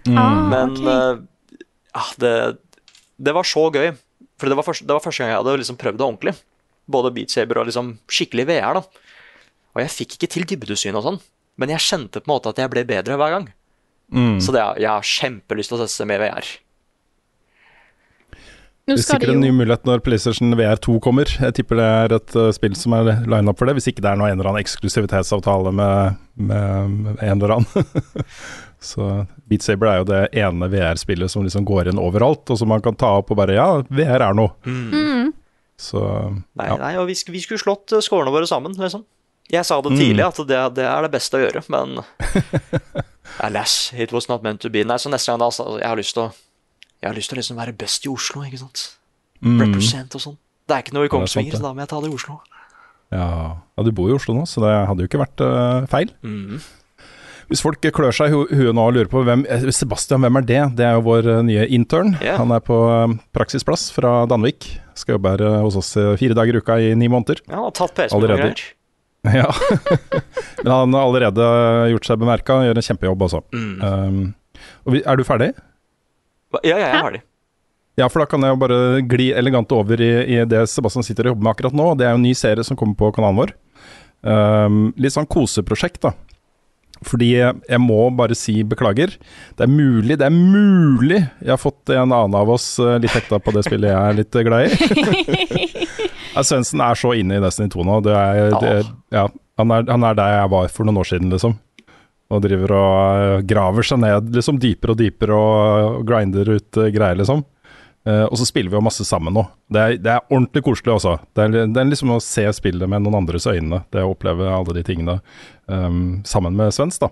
Ah, Men okay. uh, det, det var så gøy. For det var, første, det var første gang jeg hadde liksom prøvd det ordentlig. Både Beat Saber og liksom skikkelig VR. da. Og jeg fikk ikke til dybdesyn og sånn, men jeg kjente på en måte at jeg ble bedre hver gang. Mm. Så det, jeg har kjempelyst til å teste med VR. Nå Det er sikkert en ny mulighet når PlayStation VR2 kommer. Jeg tipper det er et uh, spill som er line up for det, hvis ikke det er noe en eller annen eksklusivitetsavtale med, med, med en eller annen. [laughs] Så Beat Saber er jo det ene VR-spillet som liksom går inn overalt, og som man kan ta opp og bare Ja, VR er noe. mm. Så Nei, ja. nei, og vi, vi skulle slått eh, skårene våre sammen, liksom. Jeg sa det Mm. tidlig, at det, det er det beste å gjøre, men [laughs] Alas, it was not meant to be. Nei, så neste gang da, altså, jeg har lyst til å Jeg har lyst til å liksom være best i Oslo, ikke sant. Mm. Represent og sånn. Det er ikke noe i er Kongsvinger, så da må jeg ta det i Oslo. Ja. ja, du bor i Oslo nå, så det hadde jo ikke vært uh, feil. Mm. Hvis folk klør seg i hu- huet nå og lurer på hvem eh, Sebastian, hvem er det? Det er jo vår eh, nye intern. Yeah. Han er på eh, praksisplass fra Danvik. Skal jobbe her hos oss fire dager i uka i ni måneder. Ja, han har tatt Allerede. Ja. [laughs] Men han har allerede gjort seg bemerka, gjør en kjempejobb, også. Mm. Um, er du ferdig? Ja, ja, jeg er ferdig. Ja, for da kan jeg jo bare gli elegant over i, i det Sebastian sitter og jobber med akkurat nå. Det er jo en ny serie som kommer på kanalen vår. Um, litt sånn koseprosjekt, da. Fordi jeg, må bare si beklager. Det er mulig, det er mulig jeg har fått en annen av oss eh, litt hekta på det spillet jeg er litt eh, glad i. [laughs] Svendsen er så inne i Destiny 2 nå. Det er, det, ja, han, er, han er der jeg var for noen år siden, liksom. Og driver og eh, graver seg ned liksom dypere og dypere og, grinder ut greier, liksom. Eh, og så spiller vi jo masse sammen nå. Det er, det er ordentlig koselig, altså. Det er, det er liksom å se spillet med noen andres øyne. Det å oppleve alle de tingene um, sammen med Svens, da.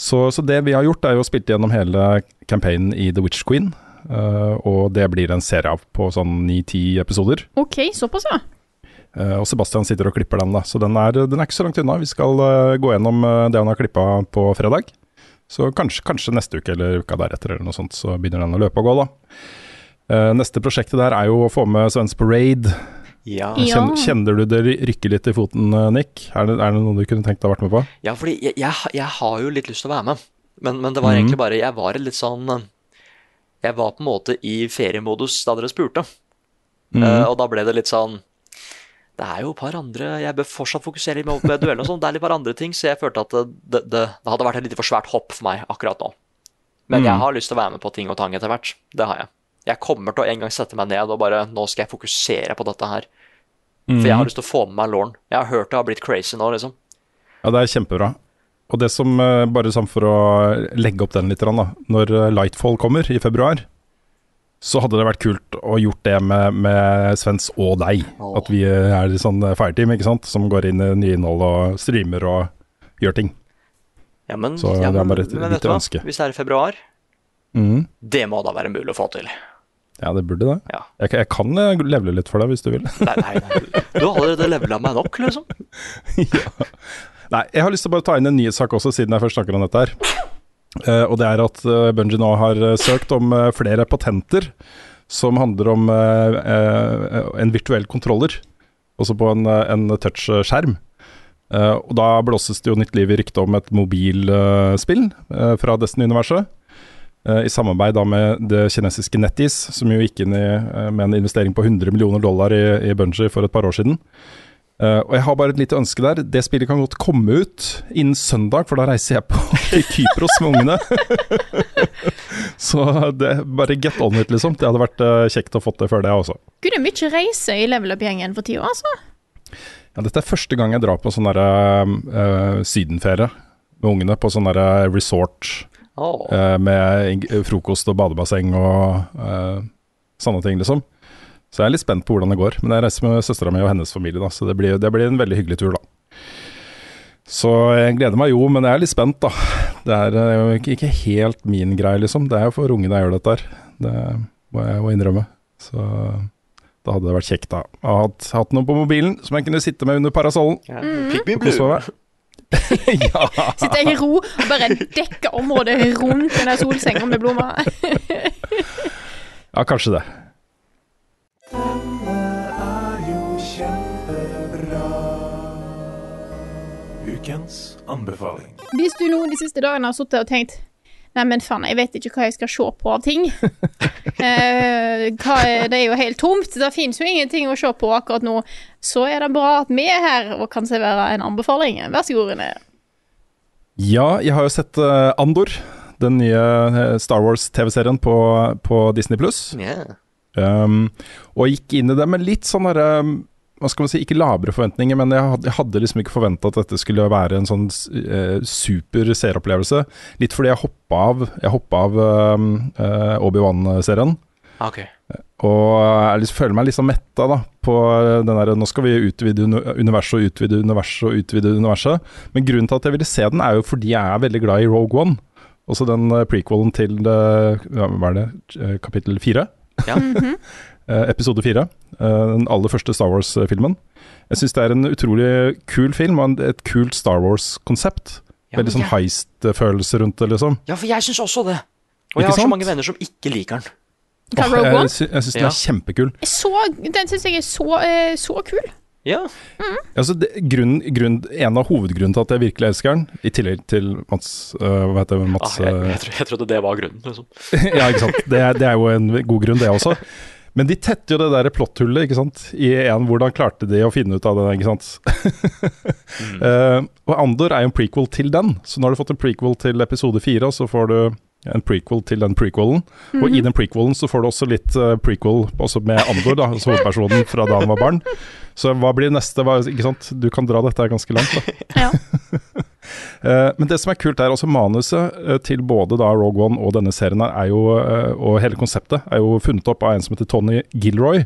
Så, så det vi har gjort, er jo å spilt gjennom hele campaignen i The Witch Queen. Uh, og det blir en serie av på sånn ni-ti episoder. OK, såpass, ja. Uh, og Sebastian sitter og klipper den, da. Så den er, den er ikke så langt unna. Vi skal gå gjennom det han har klippa på fredag. Så kanskje, kanskje neste uke eller uka deretter eller noe sånt, så begynner den å løpe og gå, da. Eh, neste prosjektet der er jo å få med Svens på raid. Ja. Kjenner, kjenner du det rykker litt i foten, eh, Nick? Er det, er det noe du kunne tenkt deg å vært med på? Ja, fordi jeg, jeg, jeg har jo litt lyst til å være med, men, men det var mm. egentlig bare Jeg var litt sånn Jeg var på en måte i feriemodus da dere spurte, mm. uh, og da ble det litt sånn Det er jo et par andre Jeg bør fortsatt fokusere litt mer på duellene og sånn. Det er litt par andre ting, så jeg følte at det, det, det, det hadde vært et litt for svært hopp for meg akkurat nå. Men jeg Mhm. har lyst til å være med på ting og tang etter hvert. Det har jeg. Jeg kommer til å en gang sette meg ned og bare Nå skal jeg fokusere på dette her. For jeg har lyst til å få med meg Lauren. Jeg har hørt det har blitt crazy nå, liksom. Ja, det er kjempebra. Og det som, eh, bare sånn for å legge opp den litt, da. Når eh, Lightfall kommer i februar, så hadde det vært kult å gjort det med, med Svens og deg. Åh. At vi eh, er sånn fireteam, ikke sant. Som går inn i nye innhold og streamer og gjør ting. Ja, men, Så ja, det er bare et lite ønske. Hvis det er i februar, mm. det må da være mulig å få til. Ja, det burde det. Ja. Jeg, jeg kan eh, levele litt for deg hvis du vil. Nei, nei, nei. Du har allerede levela meg nok, liksom. [laughs] Nei, jeg har lyst til å bare ta inn en nyhetssak også, siden jeg først snakker om dette her. Uh, og det er at uh, Bungie nå har uh, søkt om uh, flere patenter som handler om en virtuell kontroller, også på en, en touchskjerm. Og da blåses det jo nytt liv i ryktet om et mobilspill fra Destiny-universet. Eh, I samarbeid da med det kinesiske NetEase, som jo gikk inn i, eh, med en investering på 100 millioner dollar i, i Bungie for et par år siden. Uh, og jeg har bare et lite ønske der. Det spillet kan godt komme ut innen søndag, for da reiser jeg på [laughs] til Kypros med ungene. [laughs] Så det, bare get on it, liksom. Det hadde vært uh, kjekt å fått det før det også. Gud, det er mye reise i level up-gjengen for tida, altså. Ja, dette er første gang jeg drar på sånn derre uh, sydenferie med ungene. På sånn derre resort Eh, med frokost og badebasseng og uh, sånne ting, liksom. Så jeg er litt spent på hvordan det går. Men jeg reiser med søstera mi og hennes familie, da, så det blir, det blir en veldig hyggelig tur, da. Så jeg gleder meg jo, men jeg er litt spent, da. Det er eh, jo ikke, ikke helt min greie, liksom. Det er jo for ungene jeg gjør dette her. Det må jeg jo innrømme. Så da hadde det vært kjekt, da. Å ha hatt, hatt noe på mobilen som jeg kunne sitte med under parasollen. Ja. Mm. Pick me og kose blue. [laughs] meg. Sitter jeg i ro og bare dekker området rundt den der solsenga med blomster. [laughs] ja, kanskje det. Ukens anbefaling. Hvis du nå de siste dagene har sittet og tenkt Nei, men faen, jeg vet ikke hva jeg skal se på av ting. [laughs] Eh, hva er, det er jo helt tomt. Det fins jo ingenting å se på akkurat nå. Så er det bra at vi er her og kan servere en anbefaling. Vær så god, Rune. Ja, jeg har jo sett uh, Andor, den nye eh, Star Wars-TV-serien på, på Disney pluss. Yeah. Um, og gikk inn i det med litt sånn derre hva skal man si, ikke labre forventninger, men jeg hadde, jeg hadde liksom ikke forventa at dette skulle være en sånn eh, super seeropplevelse. Litt fordi jeg hoppa av, jeg hoppa av um, eh, Obi-Wan-serien. Ok. Og jeg liksom, føler meg litt sånn metta da, på den der Nå skal vi utvide universet og utvide universet og utvide universet. Men grunnen til at jeg ville se den, er jo fordi jeg er veldig glad i Rogue One. Også den eh, prequelen til eh, hva er det, eh, kapittel fire? Ja. Eh, episode fire. eh, den aller første Star Wars-filmen. Jeg syns det er en utrolig kul film og et kult Star Wars-konsept. Ja, Veldig sånn jeg- heist-følelse rundt det, liksom. Ja, for jeg syns også det. Og Ikke jeg har så mange venner som ikke liker den. Oh, jeg sy jeg syns den Ja. er kjempekul. Så, den syns jeg er så, eh, så kul. Ja. Altså, det, grunn, grunn, en av hovedgrunnene til at jeg virkelig elsker den, i tillegg til Mats uh, Hva heter det? Ah, jeg, jeg, jeg trodde det var grunnen. Liksom. [laughs] Ja, ikke sant. Det er, det er jo en god grunn, det også. Men de tetter jo det der plotthullet, ikke sant. I en hvordan klarte de å finne ut av det, ikke sant. [laughs] Eh, og Andor er jo en prequel til den, så nå har du fått en prequel til episode fire, og så får du en prequel til den prequelen. Og i den prequelen så får du også litt uh, prequel også med Andor, da, altså hovedpersonen fra da han var barn. Så hva blir neste? Hva, ikke sant? Du kan dra dette ganske langt, da. Ja. uh, [laughs] men det som er kult er også manuset uh, til både da Rogue One og denne serien her, er jo, og hele konseptet er jo funnet opp av en som heter Tony Gilroy.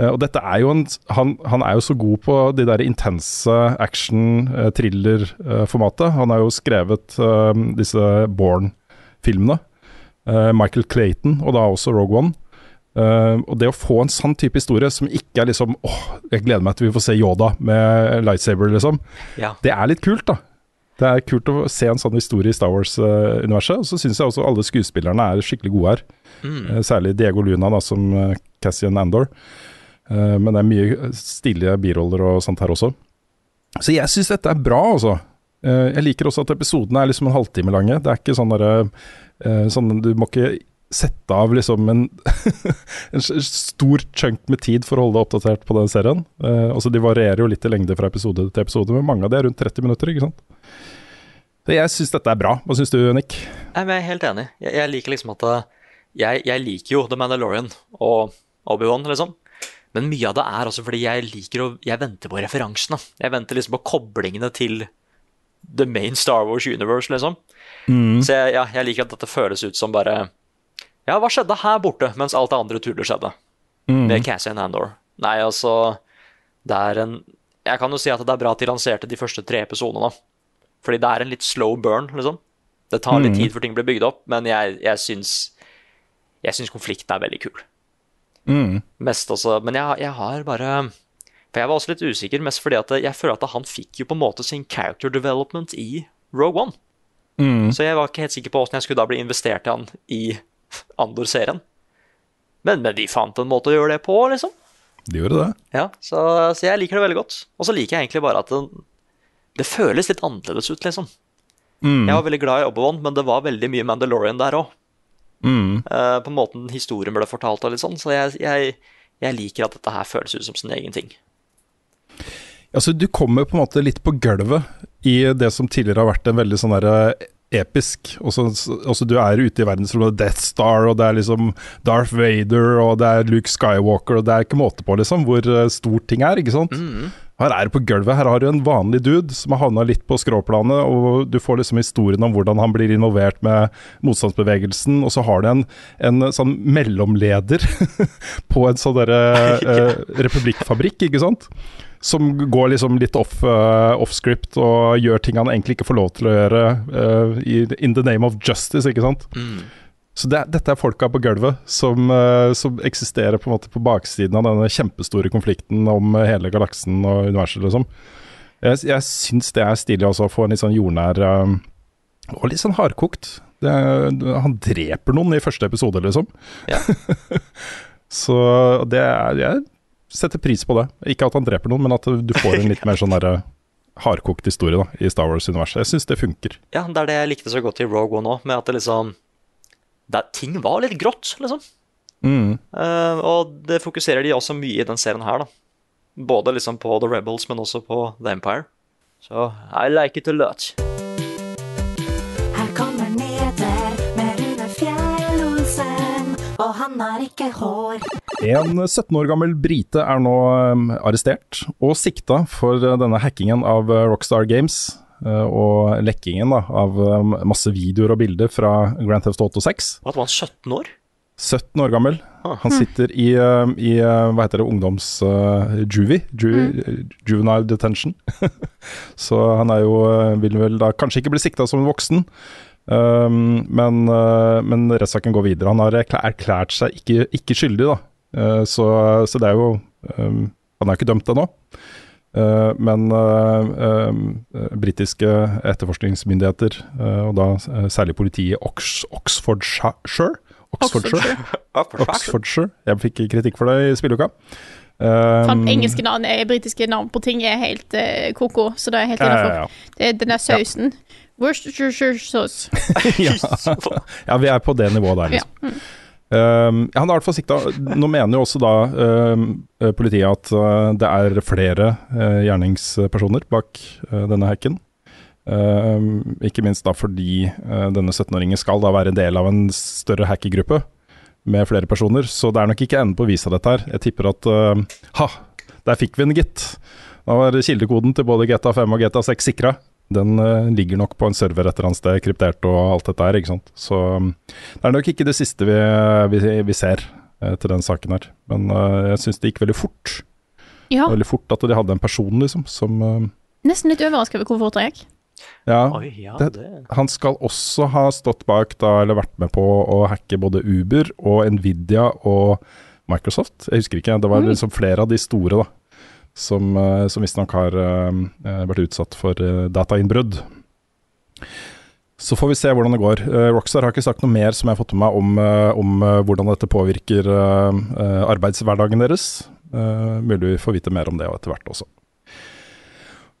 Og dette er jo en, han, han er jo så god på de der intense action, eh, thriller-formatet. han har jo skrevet disse Born-filmene. Eh, Michael Clayton, og da også Rogue One. Uh, og det å få en sånn type historie som ikke er liksom åh, jeg gleder meg til vi får se Yoda med lightsaber, liksom. Ja. Det er litt kult, da. Det er kult å se en sånn historie i Star Wars-universet. Og så syns jeg også alle skuespillerne er skikkelig gode her. Mm. Eh, Særlig Diego Luna da, som eh, Cassian Andor. Uh, Men det er mye stilige biroller og sånt her også. Så jeg syns dette er bra, altså. Eh, Jeg liker også at episodene er liksom en halvtime lange. Det er ikke sånn derre eh, sånn, Du må ikke sette av liksom en, [laughs] en stor chunk med tid for å holde deg oppdatert på den serien. Eh, altså De varierer jo litt i lengde fra episode til episode, men mange av de er rundt 30 minutter. ikke sant? Så jeg syns dette er bra. Hva syns du, Nick? Jeg er helt enig. Jeg, jeg liker liksom at jeg, jeg liker jo The Mandalorian og Obi-Wan, liksom. Men mye av det er også fordi jeg liker å Jeg venter på referansene. Jeg venter liksom på koblingene til the main Star Wars universe, liksom. Så jeg, ja, jeg liker at dette føles ut som bare Ja, hva skjedde her borte mens alt det andre tullet skjedde? Med Cassian Andor. Nei, altså Det er en Jeg kan jo si at det er bra at de lanserte de første tre episodene. Fordi det er en litt slow burn, liksom. Det tar litt tid før ting blir bygd opp, men jeg, jeg syns Jeg syns konflikten er veldig kul. Mest også Men jeg, jeg har bare For jeg var også litt usikker, mest fordi at jeg føler at han fikk jo på en måte sin character development i Rogue One. Så jeg var ikke helt sikker på åssen jeg skulle da bli investert i han i [laughs] Andor-serien. Men, men de fant en måte å gjøre det på, liksom. De gjorde det. Ja, så, så jeg liker det veldig godt. Og så liker jeg egentlig bare at det, Det føles litt annerledes ut, liksom. Mm. Jeg var veldig glad i Obi-Wan, men det var veldig mye Mandalorian der òg. Mm. på måten historien ble fortalt og litt sånn. Så jeg, jeg, jeg liker at dette her føles ut som sin egen ting. Altså, du kommer på en måte litt på gulvet i det som tidligere har vært en veldig sånn derre episk. Også, også du er ute i verdensrommet, Death Star, og det er liksom Darth Vader, og det er Luke Skywalker, og det er ikke måte på, liksom, hvor eh, stort ting er, ikke sant? Her er det på gulvet. Her har du en vanlig dude som har havna litt på skråplanet, og du får liksom historien om hvordan han blir involvert med motstandsbevegelsen, og så har du en, en sånn mellomleder [laughs] på en sånn derre [laughs] eh, republikkfabrikk, ikke sant? Som går liksom litt off, uh, off script og gjør ting han egentlig ikke får lov til å gjøre uh, in the name of justice, ikke sant. Så det, dette er folka på gulvet som, uh, som eksisterer på på baksiden av denne kjempestore konflikten om hele galaksen og universet, liksom. Jeg, jeg syns det er stilig også å få en litt sånn jordnær og litt sånn hardkokt. Det, han dreper noen i første episode, liksom. Ja. [laughs] Så det er Jeg setter pris på det. Ikke at han dreper noen, men at du får en litt mer sånn derre hardkokt historie da, i Star Wars-universet. Jeg syns det funker. Ja, det er det jeg likte så godt i Rogue One òg, med at det liksom det, Ting var litt grått, liksom. Mm. Uh, og det fokuserer de også mye i den serien her, da. Både liksom på The Rebels, men også på The Empire. Så I like it a lot. Han har ikke hår. En 17 år gammel brite er nå um, arrestert og sikta for uh, denne hackingen av uh, Rockstar Games. uh, og lekkingen da, av um, masse videoer og bilder fra Grand Theft Auto 6. At var han 17 år? 17 år gammel. Ah. Han sitter i, um, i hva heter det, ungdomsjuvie. Ju, Juvenile detention. [laughs] Så han er jo, vil vel da kanskje ikke bli sikta som en voksen. Um, men, uh, men rettssaken går videre. Han har erklært seg ikke, ikke skyldig, da. Uh, så, så det er jo um, Han er ikke dømt ennå. Uh, men uh, um, uh, britiske etterforskningsmyndigheter, uh, og da uh, særlig politiet i Ox Oxfordshire Oxfordshire. Oxfordshire. [laughs] Jeg fikk kritikk for det i spilleuka. Um, engelske navn, britiske navn på ting er helt eh, koko, så det er helt Ja, ja, innafor. ja. Er den der sausen. Worcestershire sauce. [laughs] [laughs] ja. ja, vi er på det nivået der, Ja. liksom. Um, ja, han er i hvert fall sikta. Nå mener jo også da um, eh, politiet at uh, det er flere uh, gjerningspersoner bak uh, denne hacken. Um, ikke minst da fordi uh, denne 17-åringen skal da være en del av en større hackergruppe med flere personer, så det er nok ikke enden på visa dette her. Jeg tipper at uh, ha, der fikk vi den, gitt. Da var kildekoden til både GTA 5 og GTA 6 sikra. Den uh, ligger nok på en server et eller annet sted, kryptert og alt dette her, ikke sant. Så um, det er nok ikke det siste vi, vi, vi ser uh, til den saken her. Men uh, jeg syns det gikk veldig fort. Ja, Veldig fort at de hadde en person, liksom, som uh, nesten litt overraska over hvor fort det gikk. Ja. Oi, ja, det, det han skal også ha stått bak, da, eller vært med på å hacke både Uber og Nvidia og Microsoft. Jeg husker ikke, det var liksom flere av de store da, som, eh, som visstnok har eh, eh, vært utsatt for datainnbrudd. Så får vi se hvordan det går. Rockstar har ikke sagt noe mer som jeg har fått med meg om, om hvordan dette påvirker arbeidshverdagen deres. Mulig vi får vite mer om det etter hvert også.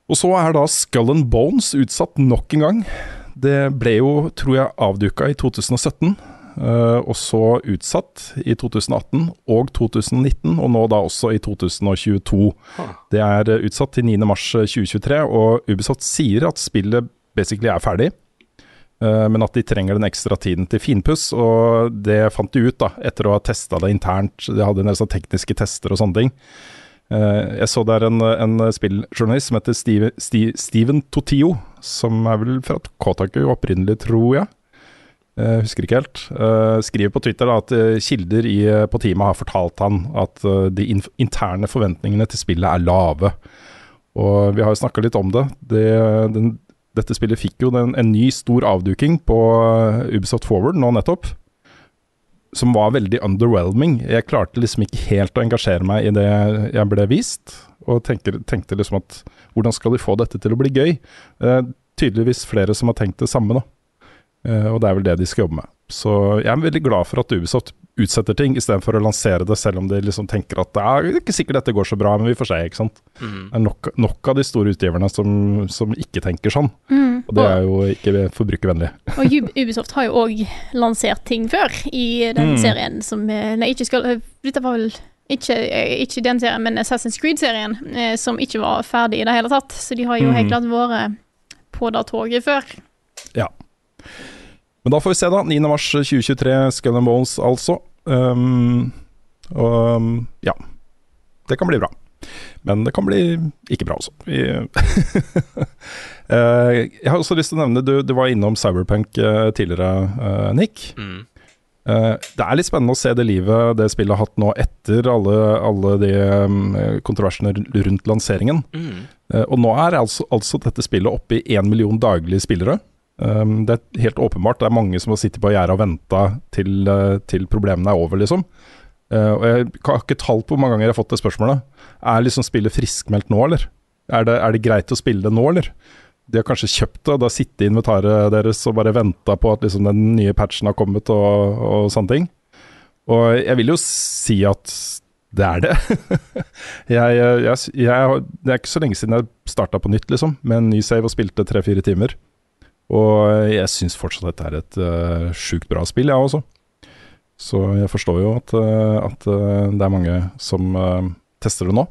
Og så er da Skull and Bones utsatt nok en gang. Det ble jo, tror jeg, avduka i 2017, eh, og så utsatt i 2018 og 2019, og nå da også i 2022. Det er eh, utsatt til 9. mars 2023, og Ubisoft sier at spillet basically er ferdig. eh, Men at de trenger den ekstra tiden til finpuss, og det fant de ut da, etter å ha testa det internt. De hadde en del tekniske tester og sånne ting. Eh, Jeg så der en, en spilljournalist som heter Steve, Steve, Steven Totio, som er vel fra Kotaku opprinnelig, tror jeg. Jeg husker ikke helt. Eh, skriver på Twitter da, at eh, kilder i, på teamet har fortalt han at eh, de interne forventningene til spillet er lave. Og vi har jo snakka litt om det. det den, dette spillet fikk jo den, en ny stor avduking på eh, Ubisoft Forward nå nettopp som var veldig underwhelming. Jeg klarte liksom ikke helt å engasjere meg i det jeg ble vist, og tenker, tenkte liksom at hvordan skal de få dette til å bli gøy? Eh, tydeligvis flere som har tenkt det samme, da. Eh, og det er vel det de skal jobbe med. Så jeg er veldig glad for at Ubisoft utsetter ting istedenfor å lansere det, selv om de liksom tenker at det er ikke sikkert dette går så bra, men vi får se, ikke sant. Mm. Det er nok, nok av de store utgiverne som, som ikke tenker sånn, Mm. og det er jo ikke forbrukervennlig. Og Ubisoft har jo òg lansert ting før i den Mm. serien som eh, Nei, ikke skal eh, Dette var vel ikke, ikke den serien, men Assassin's Creed-serien, som ikke var ferdig i det hele tatt. Så de har jo Mm. helt klart vært på det toget før. Ja. Men da får vi se, da. 9. mars 2023, Skull and Bones, altså. Um, og um, ja. Det kan bli bra. Men det kan bli ikke bra også. [laughs] Eh, jeg har også lyst til å nevne, du, du var innom Cyberpunk eh, tidligere, eh, Nick. Mm. Eh, det er litt spennende å se det livet det spillet har hatt nå etter alle, alle de kontroversene rundt lanseringen. Mm. Eh, og nå er altså, altså dette spillet oppe i én million daglige spillere. Um, det er helt åpenbart. Det er mange som har sittet på gjerdet og venta til, eh, til problemene er over, liksom. Uh, og jeg har ikke tall på hvor mange ganger jeg har fått det spørsmålet. Er liksom spillet friskmeldt nå, eller? Er det, er det greit å spille det nå, eller? De har kanskje kjøpt det, og da sitter inventaret deres og bare venta på at liksom den nye patchen har kommet og, og sånne ting. Og jeg vil jo si at det er det. [laughs] jeg, jeg, jeg, det er ikke så lenge siden jeg starta på nytt, liksom, med en ny save og spilte tre-fire timer. Og jeg syns fortsatt dette er et uh, sjukt bra spill, jeg også. Så jeg forstår jo at, uh, at uh, det er mange som uh, tester det nå.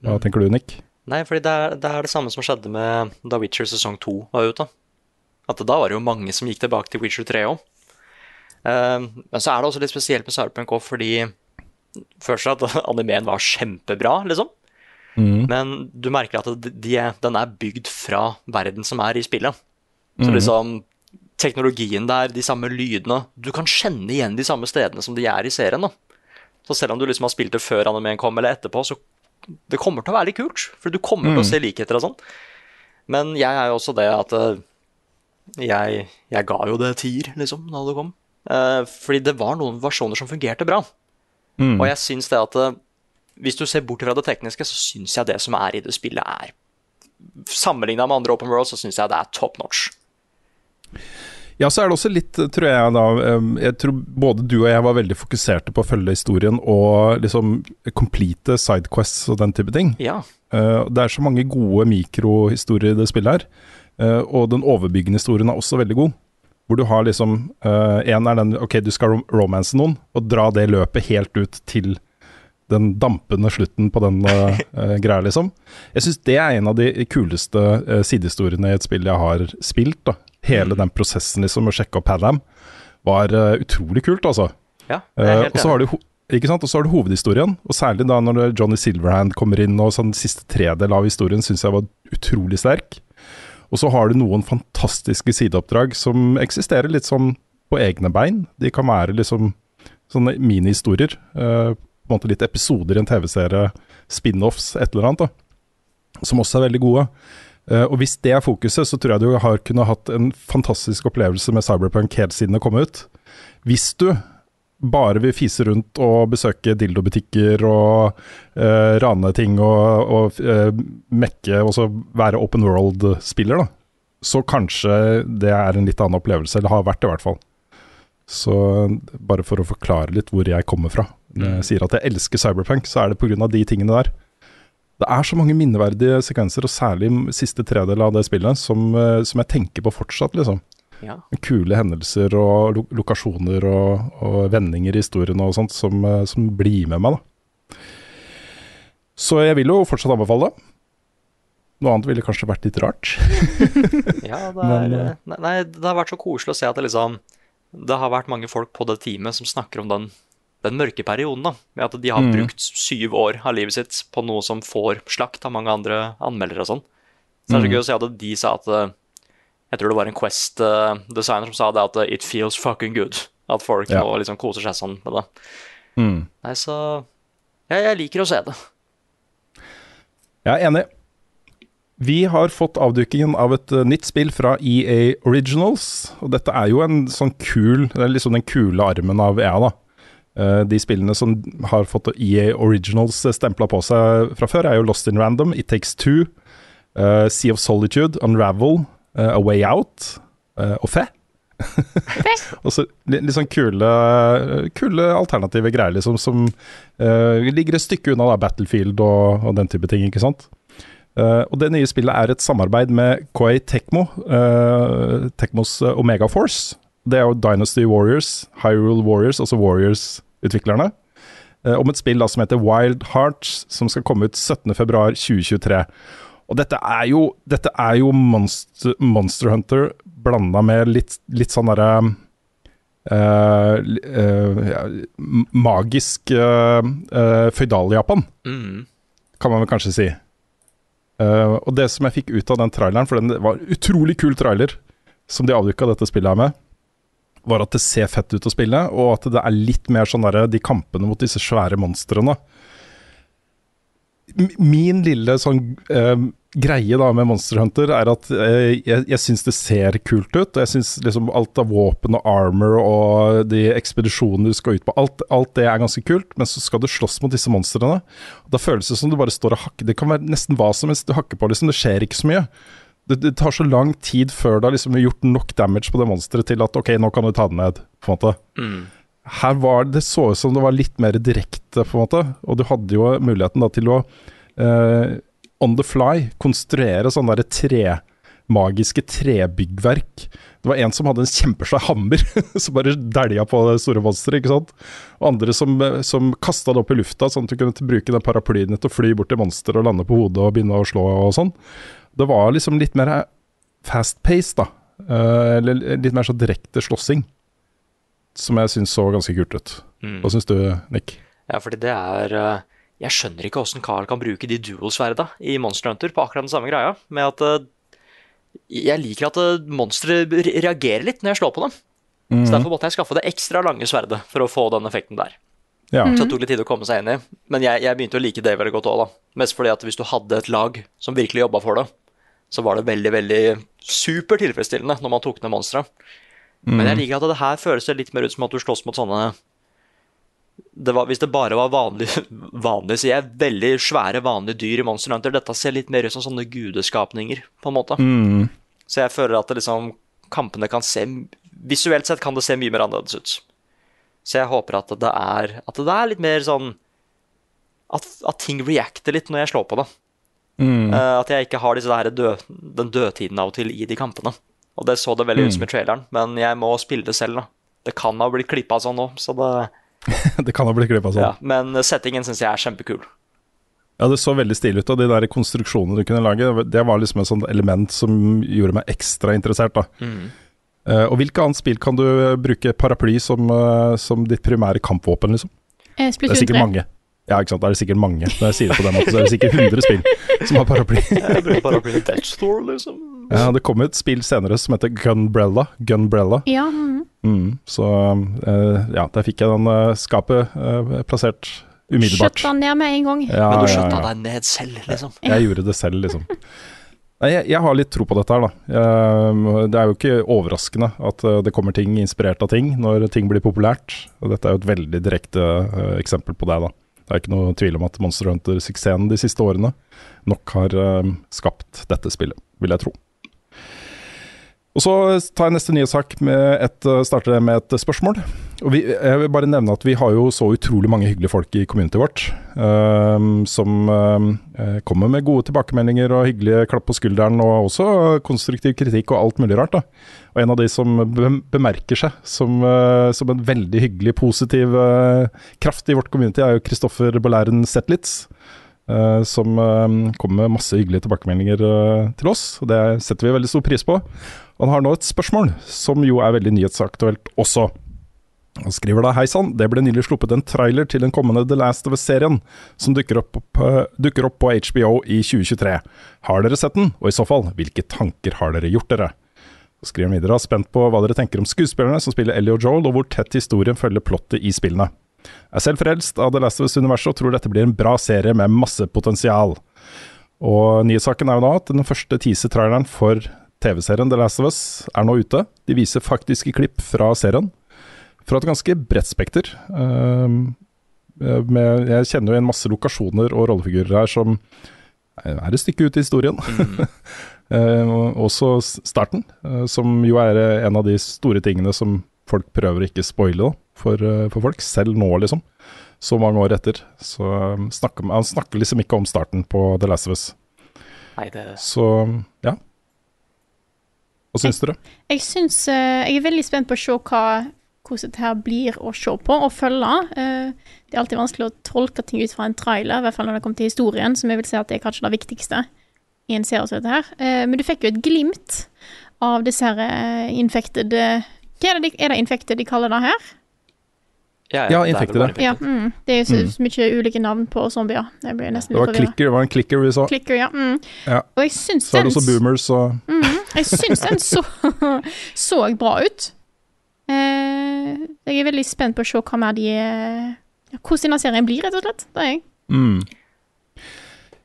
Hva Mm. tenker du, Nick? Nei, fordi det er, det er det samme som skjedde med da Witcher sesong 2 var ute. At da var det jo mange som gikk tilbake til Witcher 3 òg. men så er det også litt spesielt med Cyberpunk òg, fordi først at [laughs] animeen var kjempebra, liksom. Mm. Men du merker at de, de, den er bygd fra verden som er i spillet. Så Mhm. liksom teknologien der, de samme lydene Du kan kjenne igjen de samme stedene som de er i serien. da. Så selv om du liksom har spilt det før animeen kom, eller etterpå, så det kommer til å være litt kult. For du kommer til å Mm. se likheter og sånn. Men jeg er jo også det at eh, jeg, jeg ga jo det tier, liksom, da det kom. Eh, fordi det var noen versjoner som fungerte bra. Mm. Og jeg syns det at eh, hvis du ser bort fra det tekniske, så syns jeg det som er i det spillet, er Sammenligna med andre Open World, så syns jeg det er top notch. Ja, så er det også litt, tror jeg da Jeg tror både du og jeg var veldig fokuserte på å følge historien og liksom complete sidequests og den type ting. Ja. Uh, det er så mange gode mikrohistorier i det spillet her. Uh, og den overbyggende historien er også veldig god. Hvor du har liksom Én En er den Ok, du skal romance noen, og dra det løpet helt ut til den dampende slutten på den [laughs] greia, liksom. Jeg syns det er en av de kuleste sidehistoriene i et spill jeg har spilt. da Hele den prosessen liksom med å sjekke opp Padam var uh, utrolig kult, altså. Ja, er Uh, og så har du ikke sant? Og så har du hovedhistorien, og særlig da når Johnny Silverhand kommer inn, og sånn siste tredel av historien syns jeg var utrolig sterk. Og så har du noen fantastiske sideoppdrag som eksisterer litt sånn på egne bein. De kan være liksom sånne minihistorier. Uh, på en måte litt episoder i en TV-serie, spin-offs, et eller annet, da. Som også er veldig gode. Eh, og hvis det er fokuset, så tror jeg du har kunnet hatt en fantastisk opplevelse med Cyberpunk helt siden det kom ut. Hvis du bare vil fise rundt og besøke dildobutikker og uh, rane ting og, og uh, mekke og så være open world-spiller, da. Så kanskje det er en litt annen opplevelse, eller har vært det i hvert fall. Så bare for å forklare litt hvor jeg kommer fra. Når jeg sier at jeg elsker Cyberpunk, så er det pga. de tingene der. Det er så mange minneverdige sekvenser, og særlig siste tredel av det spillet, som, eh, som jeg tenker på fortsatt, liksom. Ja. Kule hendelser og lo lokasjoner og, og vendinger i historien og sånt som, eh, som blir med meg, da. Så jeg vil jo fortsatt anbefale det. Noe annet ville kanskje vært litt rart. [laughs] Ja, det, er, [laughs] Men, eh, nei, nei, det har vært så koselig å se at det liksom Det har vært mange folk på det teamet som snakker om den, den mørke perioden. da Med at de har Mm. brukt syv år av livet sitt på noe som får slakt av mange andre anmeldere og sånn. Så det er så Mm. gøy å se at de sa at eh, Jeg tror det var en Quest-designer som sa det at eh, it feels fucking good. At folk Ja. nå liksom koser seg sånn med det. Mm. Nei, så jeg, jeg liker å se det. Jeg er enig. Vi har fått avdukingen av et eh, nytt spill fra EA Originals. Og dette er jo en sånn kul Det er liksom den kule armen av EA, da. Eh, de spillene som har fått EA Originals stempla på seg fra før, er jo Lost in Random, It Takes Two, uh, Sea of Solitude, Unravel, uh, A Way Out uh, og Fe. [laughs] og så litt, litt sånn kule, kule alternative greier, liksom, som eh, ligger et stykke unna da, Battlefield og, og den type ting, ikke sant. Eh, og det nye spillet er et samarbeid med Koi Tekmo, eh, Tekmos eh, Omega Force. Det er jo Dynasty Warriors, Hyrule Warriors, altså Warriors-utviklerne. Eh, om et spill da, som heter Wild Hearts, som skal komme ut 17.2.2023. Og dette er jo, dette er jo Monster, Monster Hunter blanda med litt, litt sånn derre Uh, eh, ja, magisk uh, Føydal-Japan, Mm. kan man vel kanskje si. Og det som jeg fikk ut av den traileren, for den var en utrolig kul trailer, som de avduka dette spillet her med, var at det ser fett ut å spille, og at det er litt mer sånn derre de kampene mot disse svære monstrene. Min lille sånn eh, greie da med Monster Hunter er at eh, jeg, jeg syns det ser kult ut. og Jeg syns liksom alt av våpen og armor og de ekspedisjonene du skal ut på, alt, alt det er ganske kult. Men så skal du slåss mot disse monstrene. Da føles det som du bare står og hakker. Det kan være nesten hva som helst du hakker på, liksom. Det skjer ikke så mye. Det, det tar så lang tid før du har liksom gjort nok damage på det monsteret til at ok, nå kan du ta det ned, på en måte. Mm. Her var det så ut som det var litt mer direkte, på en måte. Og du hadde jo muligheten da til å uh, on the fly konstruere sånne der tre magiske trebyggverk. Det var en som hadde en kjempesvær hammer [laughs] som bare dælja på det store monsteret, ikke sant. Og andre som, eh, som kasta det opp i lufta, sånn at du kunne bruke den paraplyen til å fly bort til monsteret og lande på hodet og begynne å slå og sånn. Det var liksom litt mer fast-paced, da. Eh, eller litt mer så direkte slåssing. Som jeg syns så ganske kult ut. Mm. Hva syns du, Nick? Ja, fordi det er eh, Jeg skjønner ikke åssen Carl kan bruke de dual-sverda i Monster Hunter på akkurat den samme greia. Med at eh, Jeg liker at monstre reagerer litt når jeg slår på dem. Mhm. Så derfor måtte jeg skaffe det ekstra lange sverdet for å få den effekten der. Ja. Så det tok litt tid å komme seg inn i. Men jeg, jeg begynte å like det veldig godt òg, da. Mest fordi at hvis du hadde et lag som virkelig jobba for det, så var det veldig, veldig super tilfredsstillende når man tok ned monstre. Men jeg liker at det her føles det litt mer ut som at du slåss mot sånne det var, Hvis det bare var vanlig, [laughs] vanlig sier jeg, veldig svære, vanlige dyr i Monster Hunter, dette ser litt mer ut som sånne gudeskapninger, på en måte. Mm. Så jeg føler at det liksom, kampene kan se Visuelt sett kan det se mye mer annerledes ut. Så jeg håper at det er, at det er litt mer sånn at, at ting reacter litt når jeg slår på det. Mm. Eh, at jeg ikke har disse der død, den dødtiden av og til i de kampene. Og det så det veldig ut som i traileren, men jeg må spille det selv, da. Det kan ha blitt klippa sånn nå, så det [laughs] det kan ha blitt klippa sånn. ja. Men settingen syns jeg er kjempekul. Ja, det så veldig stilig ut, og de der konstruksjonene du kunne lage, det var liksom et sånt element som gjorde meg ekstra interessert. da. Mm. Uh, og hvilke annet spill kan du eh, bruke paraply som, uh, som ditt primære kampvåpen, liksom? Eh, Det er sikkert 3. mange. Ja, ikke sant. Da er det sikkert mange. Når jeg sier det på den måten, så er det sikkert 100 spill som har paraply. [laughs] Death Store, liksom. Ja, det kom et spill senere som heter Gunbrella. Gunbrella. Ja, mm. Mm, så eh, ja, der fikk jeg den eh, skapet eh, plassert umiddelbart. Skjøtta han ned med en gang. Ja, Men du ja, skjøtta ja. deg ned selv, liksom. Jeg gjorde det selv, liksom. Nei, jeg, jeg har litt tro på dette her, da. Det er jo ikke overraskende at det kommer ting inspirert av ting når ting blir populært. Og dette er jo et veldig direkte eksempel på det, da. Det er ikke noe tvil om at Monster Hunter-suksessen de siste årene nok har eh, skapt dette spillet, vil jeg tro. Og Så tar jeg neste nye sak med et, eh, starter med et spørsmål. Og vi, jeg vil bare nevne at vi har jo så utrolig mange hyggelige folk i communityet vårt. Um, som eh, kommer med gode tilbakemeldinger og hyggelige klapp på skulderen, og også konstruktiv kritikk og alt mulig rart. da. Og en av de som be bemerker seg som, uh, som en veldig hyggelig, positiv uh, kraft i vårt community, er jo Kristoffer Bolæren Zetlitz. Eh, som eh, kommer med masse hyggelige tilbakemeldinger eh, til oss. og Det setter vi veldig stor pris på. Han har nå et spørsmål, som jo er veldig nyhetsaktuelt også. Han skriver da Hei sann, det ble nylig sluppet en trailer til den kommende The Last of Us-serien, som dukker opp, dukker opp på HBO i 2023. Har dere sett den, og i så fall, hvilke tanker har dere gjort dere? Så skriver han videre, spent på hva dere tenker om skuespillerne som spiller Ellie og Joel, og hvor tett historien følger plottet i spillene. Er selv frelst av The Last of Us-universet og tror dette blir en bra serie med masse potensial. Og nyhetssaken er jo da at den første teaser-traileren for TV-serien The Last of Us er nå ute. De viser faktiske klipp fra serien, fra et ganske bredt spekter. Eh, med, jeg kjenner jo igjen masse lokasjoner og rollefigurer her som er et stykke ut i historien. Mm. [laughs] uh, også starten, uh, som jo er en av de store tingene som folk prøver å ikke spoile da, for, eh, for folk, selv nå, liksom. Så mange år etter. Så eh, snakker, han snakker liksom ikke om starten på The Last of Us. Nei, det Så ja. Hva syns dere? Jeg syns eh, Jeg er veldig spent på å se hva, hvordan dette her blir å se på og følge. Eh, det er alltid vanskelig å tolke ting ut fra en trailer, i hvert fall når det kommer til historien, som jeg vil si at det er kanskje det viktigste i en serie som dette her. Eh, men du fikk jo et glimt av disse her infected Hva er det, de, er det infected de kaller det her? Ja, Ja, det er infected, bare Ja, mm, det er jo så, Mm. så mye ulike navn på zombier. Jeg blir nesten Det var, forvirra. klikker, det var en clicker vi så. Clicker, ja. Mm. Ja. Og jeg syns Så er det også boomers og Mhm, Jeg syns den så, [laughs] så bra ut. Eh, jeg er veldig spent på å se hva mer de Hvordan denne serien blir, rett og slett. Det er jeg. mm.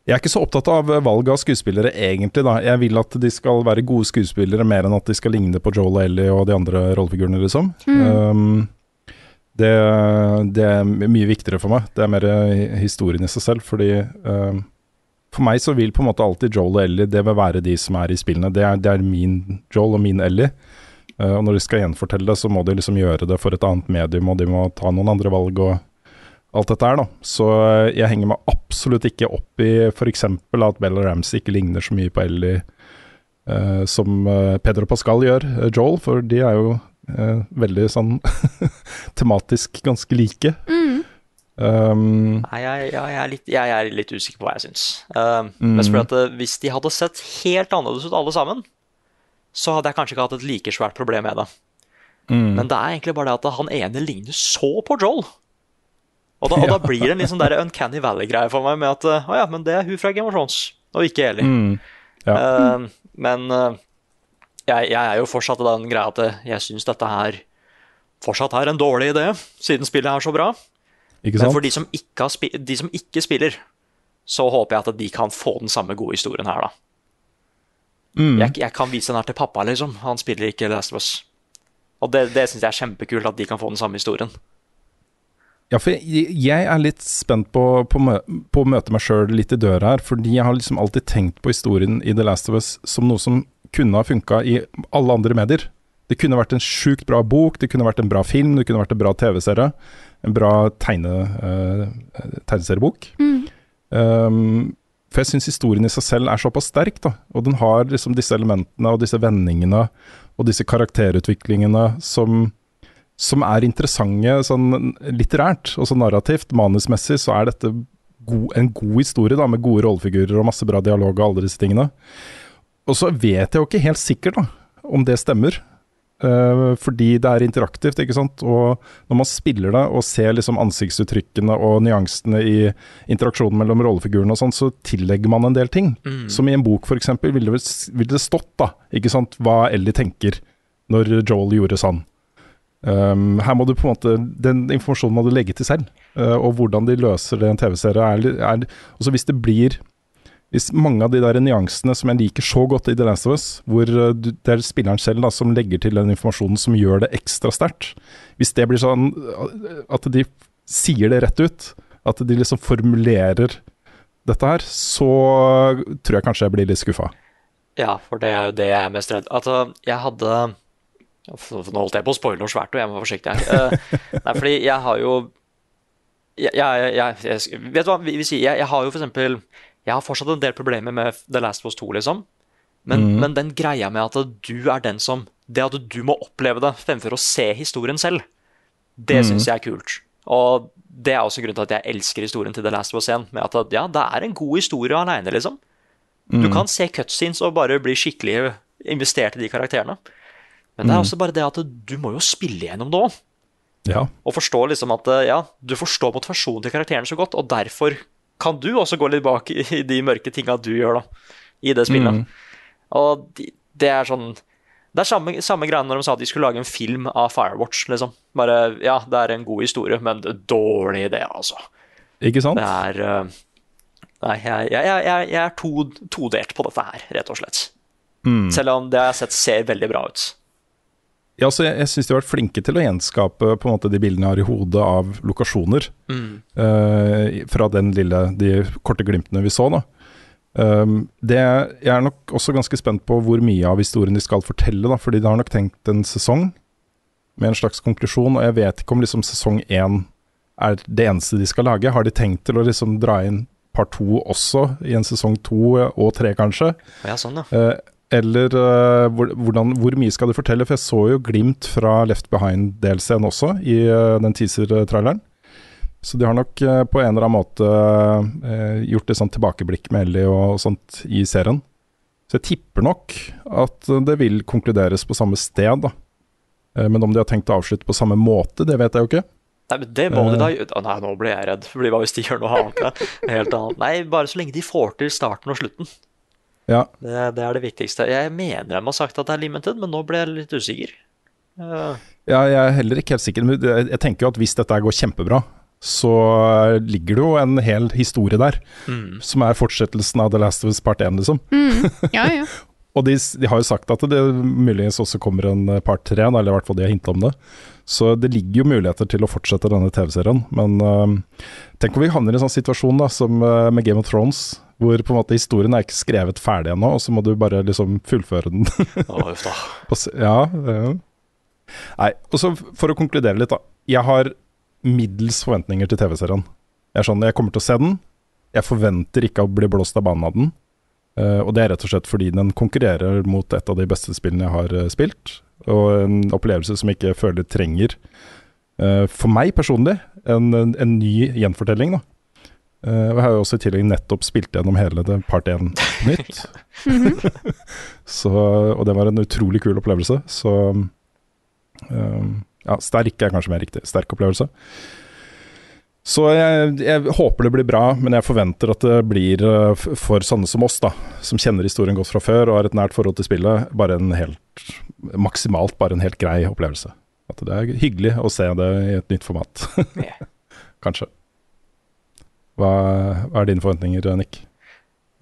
Jeg er ikke så opptatt av valg av skuespillere, egentlig. da Jeg vil at de skal være gode skuespillere, mer enn at de skal ligne på Joel og Ellie og de andre rollefigurene, liksom. Um, det, det er mye viktigere for meg. Det er mer eh, historien i seg selv. Fordi uh, For meg så vil på en måte alltid Joel og Ellie Det vil være de som er i spillene. Det er, det er min Joel og min Ellie. Uh, og når de skal gjenfortelle det, så må de liksom gjøre det for et annet medium, og de må ta noen andre valg og alt dette her, da. Så jeg henger meg absolutt ikke opp i f.eks. at Bella Ramsey ikke ligner så mye på Ellie uh, som Pedro Pascal gjør, Joel, for de er jo uh, veldig sånn [laughs] tematisk ganske like. Mm. Um, Nei, jeg, jeg, jeg, er litt, jeg er litt usikker på hva jeg syns. Uh, Mm. Mest at uh, hvis de hadde sett helt annerledes ut alle sammen, så hadde jeg kanskje ikke hatt et like svært problem med det. mm. Men det er egentlig bare det at han ene ligner så på Joel. Og da, og da [laughs] blir det en litt sånn der Uncanny Valley-greie for meg med at uh, å ja, men det er hun fra Game of Thrones, og ikke Eli. Mm. Ja. Uh, men uh, jeg, jeg er jo fortsatt i den greia at jeg syns dette her fortsatt er en dårlig idé, siden spillet er så bra. Men for de som, de som ikke spiller, så håper jeg at de kan få den samme gode historien her, da. Mm. Jeg, jeg kan vise den her til pappa, liksom. Han spiller ikke Last of Us. Og det, det syns jeg er kjempekult, at de kan få den samme historien. Ja, for jeg, jeg er litt spent på, på, på å møte meg sjøl litt i døra her, fordi jeg har liksom alltid tenkt på historien i The Last of Us som noe som kunne ha funka i alle andre medier. Det kunne vært en sjukt bra bok, det kunne vært en bra film, det kunne vært en bra TV-serie. En bra tegne, uh, tegneseriebok. Um, for jeg syns historien i seg selv er såpass sterk, da. Og den har liksom disse elementene og disse vendingene og disse karakterutviklingene som som er interessante sånn litterært og så narrativt. Manusmessig så er dette go en god historie da, med gode rollefigurer og masse bra dialog og alle disse tingene. Og så vet jeg jo ikke helt sikkert da, om det stemmer. Uh, fordi det er interaktivt, ikke sant. Og når man spiller det og ser liksom ansiktsuttrykkene og nyansene i interaksjonen mellom rollefigurene og sånn, så tillegger man en del ting. Mm. Som i en bok f.eks. Ville, ville det stått da, ikke sant, hva Ellie tenker når Joel gjorde sånn. Um, her må du på en måte Den informasjonen må du legge til selv. Uh, og hvordan de løser det i en TV-serie er, er Også hvis det blir Hvis mange av de der nyansene som jeg liker så godt i The Last of Us, hvor uh, det er spilleren selv da, som legger til den informasjonen som gjør det ekstra sterkt Hvis det blir sånn uh, at de sier det rett ut, at de liksom formulerer dette her, så tror jeg kanskje jeg blir litt skuffa. Ja, for det er jo det jeg er mest redd Altså, jeg hadde Nå holdt jeg på å spoile noe svært, og jeg må være forsiktig her. Eh, nei, fordi jeg har jo jeg, jeg, jeg, jeg, Vet du hva vi, vi sier? Jeg har jo for eksempel Jeg har fortsatt en del problemer med The Last of Us 2, liksom. Men, mm. men den greia med at du er den som Det at du må oppleve det fremfor å se historien selv, det mm. syns jeg er kult. Og det er også grunnen til at jeg elsker historien til The Last of Us 1. Med at ja, det er en god historie aleine, liksom. Du kan se cutscenes og bare bli skikkelig investert i de karakterene. Men det er også bare det at du må jo spille gjennom det òg. Ja. Og forstå liksom at ja, du forstår motivasjonen til karakterene så godt, og derfor kan du også gå litt bak i de mørke tinga du gjør da, i det spillet. Mm. Og de, det er sånn Det er samme, samme greia når de sa at de skulle lage en film av Firewatch, liksom. Bare ja, det er en god historie, men dårlig idé, altså. Ikke sant? Det er eh, Nei, jeg, jeg, jeg jeg er to, todelt på dette her, rett og slett. Mm. Selv om det jeg har sett ser veldig bra ut. Ja, altså, jeg jeg syns de har vært flinke til å gjenskape på en måte de bildene jeg har i hodet av lokasjoner. Mm. Uh, fra den lille, de korte glimtene vi så. da. Um, det, jeg er nok også ganske spent på hvor mye av historien de skal fortelle, da, fordi de har nok tenkt en sesong med en slags konklusjon, og jeg vet ikke om liksom sesong én er det eneste de skal lage. Har de tenkt til å liksom dra inn part to også, i en sesong to og tre kanskje? Ja, sånn, ja. Eh, eller uh, hvor, hvordan, hvor mye skal du fortelle? For jeg så jo glimt fra Left Behind-delscenen også, i uh, den teaser-traileren. Så de har nok uh, på en eller annen måte gjort et sånt tilbakeblikk med Ellie og sånt i serien. Så jeg tipper nok at det vil konkluderes på samme sted, da. Men om de har tenkt å avslutte på samme måte, det vet jeg jo ikke. Nei, men det må de da gjøre. Nei, nå ble jeg redd. Fordi hva hvis de gjør noe annet? Helt annet. Nei, bare så lenge de får til starten og slutten. Ja, Det, det er det viktigste. Jeg mener de har sagt at det er limited, men nå ble jeg litt usikker. Uh. ja jeg er heller ikke helt sikker. Men jeg jeg tenker jo at hvis dette går kjempebra, så ligger det jo en hel historie der. Mm. Som er fortsettelsen av The Last of Us part 1, liksom. Mm. Ja, ja. [laughs] Og de, de har jo sagt at det muligens også kommer en eh, part 3, eller i hvert fall de har hintet om det. Så det ligger jo muligheter til å fortsette denne TV-serien. Men uh, tenk om vi havner i en sånn situasjon da, som uh, med Game of Thrones, hvor på en måte historien er ikke skrevet ferdig ennå, og så må du bare liksom fullføre den. [laughs] Ja, ja. Nei, og så for å konkludere litt, da. Jeg har middels forventninger til TV-serien. Jeg sånn, jeg kommer til å se den. Jeg forventer ikke å bli blåst av banen av den. Eh, og det er rett og slett fordi den konkurrerer mot et av de beste spillene jeg har eh, spilt. Og en opplevelse som jeg ikke føler trenger, eh, for meg personlig, en, en, en ny gjenfortelling. da. Eh, og jeg har jo også i tillegg nettopp spilt gjennom hele det part 1 [laughs] nytt. så, og det var en utrolig kul opplevelse. Så um, ja, sterk er kanskje mer riktig. Sterk opplevelse. Så jeg, jeg håper det blir bra, men jeg forventer at det blir uh, for sånne som oss, da, som kjenner historien godt fra før og har et nært forhold til spillet, bare en helt maksimalt bare en helt grei opplevelse. At det er hyggelig å se det i et nytt format. [laughs] Kanskje. Hva, hva er dine forventninger, Nick?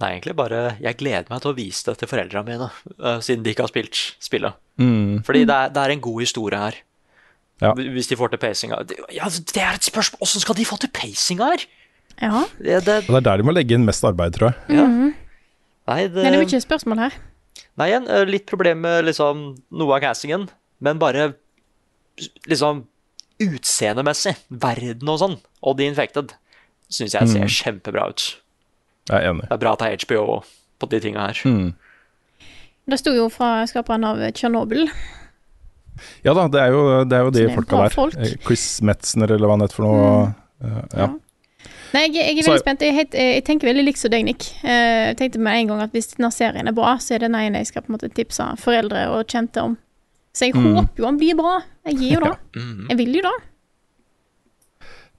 Nei, egentlig bare Jeg gleder meg til å vise det til foreldrene mine, uh, siden de ikke har spilt spillet. Mm. Fordi det er, det er en god historie her. Ja. Hvis de får til pacinga Ja, det er et spørsmål! Åssen skal de få til pacinga her? ja. Det, det, det er der de må legge inn mest arbeid, tror jeg. ja. Mhm. Nei, det, Men det er mye spørsmål her. Nei, igjen, eh, litt problem med liksom noe av castingen, men bare liksom utseendemessig, verden og sånn, og The Infected, syns jeg ser Mm. kjempebra ut. Jeg er enig. Det er bra at det er HBO på de tinga her. Mm. Det sto jo fra skaperen av Tsjernobyl. Ja da, det er jo, det er jo de er folka der. folk. Eh, Chris Metzner, eller hva han heter for noe. Mm. ja. Nei, jeg, jeg er Så- veldig spent. Jeg, jeg, jeg tenker veldig likt som deg, Nick. Eh, Jeg tenkte med en gang at hvis denne serien er bra, så er det den ene jeg skal på en måte tipse foreldre og kjente om. Så jeg Mm. håper jo han blir bra. Jeg gir jo det. Mhm. Jeg vil jo det.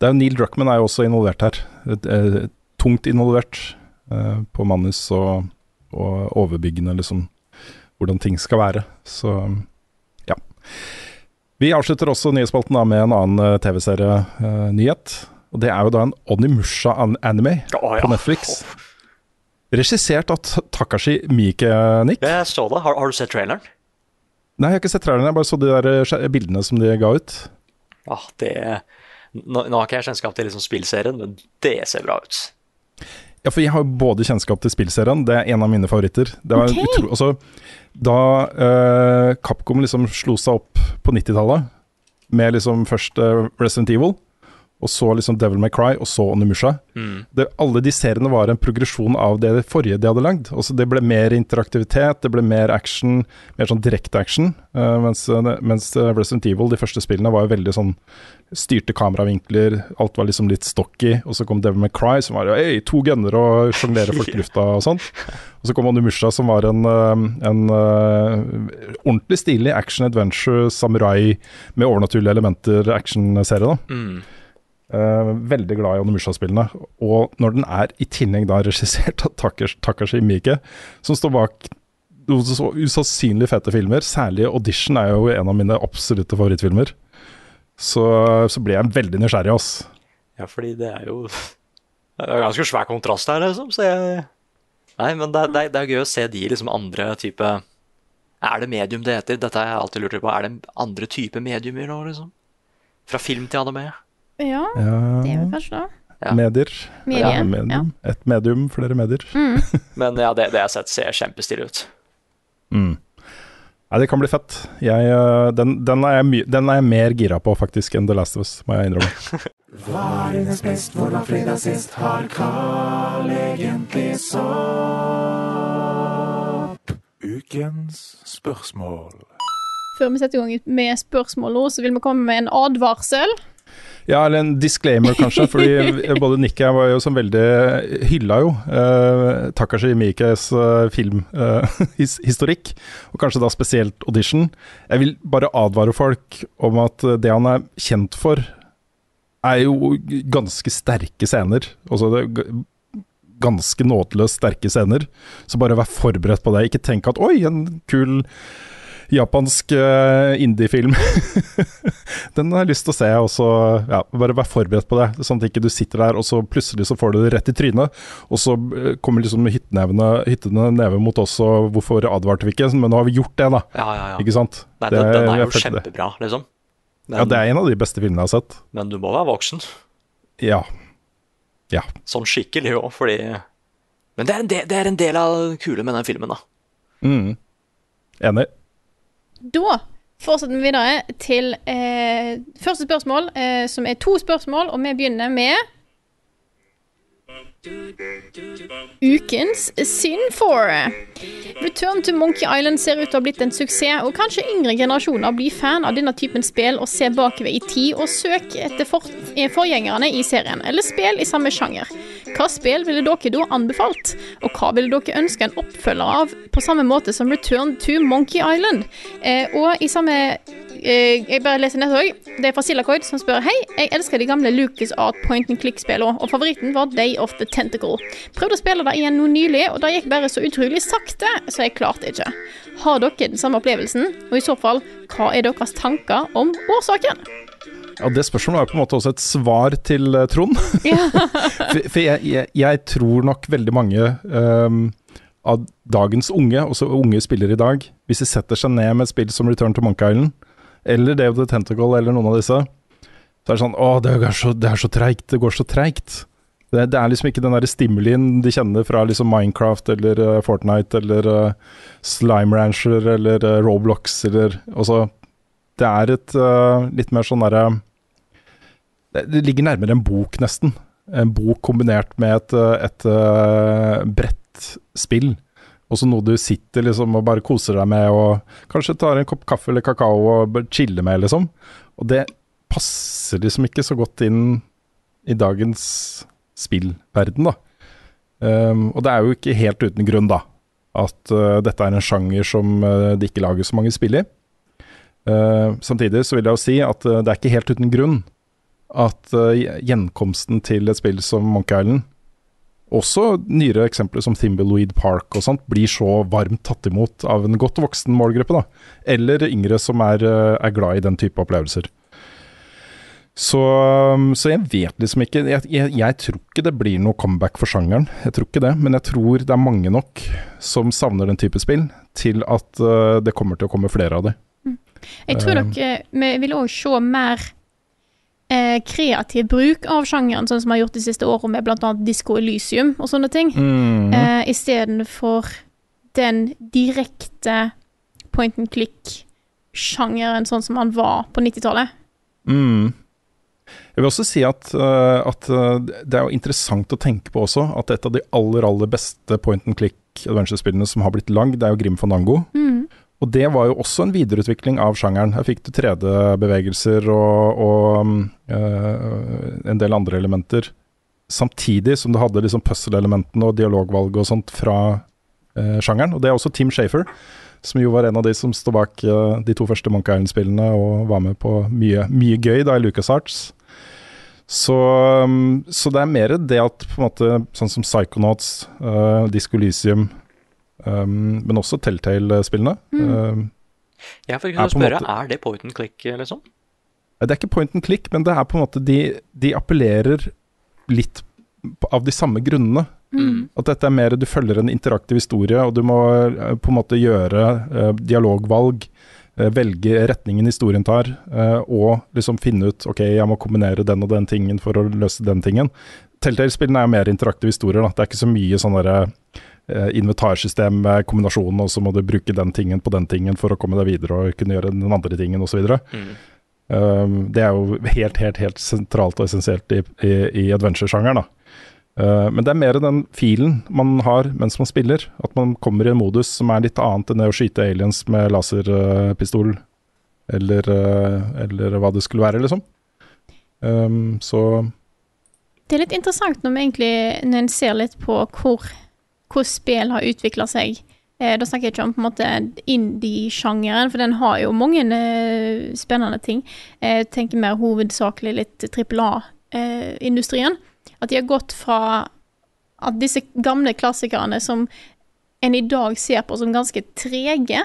Det er jo Neil Druckmann er jo også involvert her. Eh, tungt involvert eh, på manus og, og overbyggende, liksom, hvordan ting skal være. Så ja. Vi avslutter også nyhetsspalten med en annen eh, TV-serie-nyhet. og det er jo da en Onimusha-anime oh, ja. på Netflix. Regissert av Takashi Mikenik. Jeg så det. Har, har du sett traileren? Nei, jeg har ikke sett traileren, jeg bare så de der eh, bildene som de ga ut. Ja, det Nå, nå har ikke jeg kjennskap til liksom spillserien, men det ser bra ut. Ja, for jeg har både kjennskap til spillserien, det er en av mine favoritter. Det var Ok. utro, altså, da uh, Capcom liksom slo seg opp på 90-tallet, med liksom først uh, Resident Evil, og så liksom Devil May Cry, og så Onimusha. Mm. Det, alle de seriene var en progresjon av det forrige de hadde lagd. Altså, det ble mer interaktivitet, det ble mer action, mer sånn direkte action. Uh, mens, eh, mens eh, Resident Evil, de første spillene, var jo veldig sånn styrte kameravinkler, alt var liksom litt stocky. Og så kom Devil May Cry, som var hey, to gunner og sjonglere folk i lufta og sånn. Og så kom Onimusha, som var en, en uh, ordentlig stilig action adventure, samurai med overnaturlige elementer action-serie. da. Mm. Eh, veldig glad i Onimusha-spillene. Og når den er i tillegg da regissert av Takashi, Takashi Miike, som står bak så usannsynlig fete filmer, særlig Audition er jo en av mine absolutte favorittfilmer, så, så ble jeg veldig nysgjerrig, ass. Ja, fordi det er jo [laughs] Det er ganske svær kontrast her, liksom, så jeg Nei, men det, det, det er gøy å se de liksom andre type Er det medium det heter? Dette har jeg alltid lurt på. Er det andre type mediumer nå, liksom? Fra film til anime? Ja, Ja. det er vi kanskje det. medier. Medie, Ja, medium. Et medium, flere medier. Mm. [laughs] Men ja, det, det jeg har sett, ser kjempestilig ut. Mm. Nei, det kan bli fett. Jeg, øh, den, den, er jeg my den er jeg mer gira på faktisk enn The Last of Us, må jeg innrømme. [laughs] Hva er hennes best, hvor var fredag sist? Har Carl egentlig sopp? Ukens spørsmål. Før vi setter i gang med spørsmål nå, så vil vi komme med en advarsel. Ja, eller en disclaimer kanskje, fordi [laughs] både Nick og jeg var jo som veldig hylla jo uh, Takashi Miikes uh, filmhistorikk, [laughs] og kanskje da spesielt audition. Jeg vil bare advare folk om at det han er kjent for, er jo ganske sterke scener. Altså det ganske nådeløst sterke scener. Så bare vær forberedt på det. Ikke tenk at oi, en kul japansk uh, indiefilm. [laughs] Den har jeg lyst til å se, og så ja, bare vær forberedt på det. Sånn at ikke du sitter der, og så plutselig så får du det rett i trynet. Og så eh, kommer liksom hyttene neve mot oss, og hvorfor advarte vi ikke? Men nå har vi gjort det, da. Ja, ja, ja. Ikke sant? Nei, Det- den, er jo kjempebra, liksom. Men, Ja, det er en av de beste filmene jeg har sett. men du må være voksen. Ja. Ja. Sånn skikkelig òg, fordi Men det er, en del, det er en del av det kule med den filmen, da. Mm. Enig. Da fortsetter vi videre til eh, første spørsmål, eh, som er to spørsmål, og vi begynner med Ukens Sin 4. Return to Monkey Island ser ut til å ha blitt en suksess, og kanskje yngre generasjoner blir fan av denne typen spill og ser bakover i tid og søker etter for eh, forgjengerne i serien, eller spill i samme sjanger. Hva spill ville dere da anbefalt, og hva ville dere ønske en oppfølger av på samme måte som Return to Monkey Island? Eh, og i samme eh, Jeg bare leser neste òg. Det er fra Silacoid som spør Hei, jeg elsker de gamle Lucas Art point and click-spillene, og favoritten var Day of the Tentacle. Prøvde å spille det igjen nå nylig, og det gikk bare så utrolig sakte, så jeg klarte ikke. Har dere den samme opplevelsen, og i så fall, hva er deres tanker om årsaken? Ja, Det spørsmålet er på en måte også et svar til eh, Trond. [laughs] [laughs] for jeg, jeg, jeg tror nok veldig mange um, av dagens unge, også unge spillere i dag, hvis de setter seg ned med et spill som Return to Monkey Island, eller of the Tentacle, eller noen av disse, så er det sånn Å, det er så, det er så treigt. Det går så treigt. Det, det er liksom ikke den der stimulien de kjenner fra liksom Minecraft eller uh, Fortnite eller uh, Slime Rancher eller uh, Roblox eller Altså, det er et uh, litt mer sånn derre det, ligger nærmere en bok, nesten. En bok kombinert med et, eh, et eh, bredt spill. Også noe du sitter liksom og bare koser deg med, og kanskje tar en kopp kaffe eller kakao og bare chiller med, liksom. Og det passer liksom ikke så godt inn i dagens spillverden, da. Um, og det er jo ikke helt uten grunn, da, at uh, dette er en sjanger som uh, det ikke lages så mange spill i. Uh, samtidig så vil jeg jo si at uh, det er ikke helt uten grunn at uh, gjenkomsten til et spill som Monkey Island, også nyere eksempler som Thimbleweed Park og sånt, blir så varmt tatt imot av en godt voksen målgruppe, da. Eller yngre som er, er glad i den type opplevelser. Så, um, så jeg vet liksom ikke jeg, jeg, jeg tror ikke det blir noe comeback for sjangeren. Jeg tror ikke det, men jeg tror det er mange nok som savner den type spill, til at det kommer til å komme flere av det. Jeg tror Um, dere vi vil òg se mer eh, kreativ bruk av sjangeren, sånn som vi har gjort de siste årene med bl.a. Disco Elysium og sånne ting, Mhm. eh, istedenfor den direkte point and click-sjangeren sånn som han var på 90-tallet. Mm. Jeg vil også si at, uh, at uh, det er jo interessant å tenke på også at et av de aller aller beste point and click adventure-spillene som har blitt lagd, er jo Grim Fandango. Mm. Og det var jo også en videreutvikling av sjangeren. Her fikk du 3D-bevegelser og, og uh, en del andre elementer. Samtidig som du hadde liksom puzzle-elementene og dialogvalg og sånt fra øh, sjangeren. Og det er også Team Shafer, som jo var en av de som står bak øh, de to første Monkey Island-spillene og var med på mye, mye gøy da i LucasArts. Så, um, så det er mer det at på en måte sånn som Psychonauts, uh, Disco Elysium, um, men også Telltale-spillene. Um, Jeg får Er ikke på spørre, måte- er det point and click, liksom? det er ikke point and click, men det er på en måte de, de appellerer litt av de samme grunnene. Mm. At dette er mer du følger en interaktiv historie, og du må eh, på en måte gjøre uh, dialogvalg. Uh, velge retningen historien tar, uh, og liksom finne ut ok, jeg må kombinere den og den tingen for å løse den tingen. Telltale-spillene er mer interaktive historier. Da. Det er ikke så mye sånn derre inventarsystem med kombinasjonen, og så må du bruke den tingen på den tingen for å komme deg videre og kunne gjøre den andre tingen osv. Mm. Um, det er jo helt, helt, helt sentralt og essensielt i, i, i adventure-sjangeren. Uh, men det er mer den filen man har mens man spiller. At man kommer i en modus som er litt annet enn det å skyte aliens med laserpistol, eller, eller hva det skulle være, liksom. Um, så Det er litt interessant når, vi egentlig, når en ser litt på hvor, hvor spill har utvikla seg. Eh, da snakker jeg ikke om på en måte indie-sjangeren, for den har jo mange eh, spennende ting. Eh, Jeg tenker mer hovedsakelig litt trippel A-industrien. At de har gått fra at disse gamle klassikerne som en i dag ser på som ganske trege,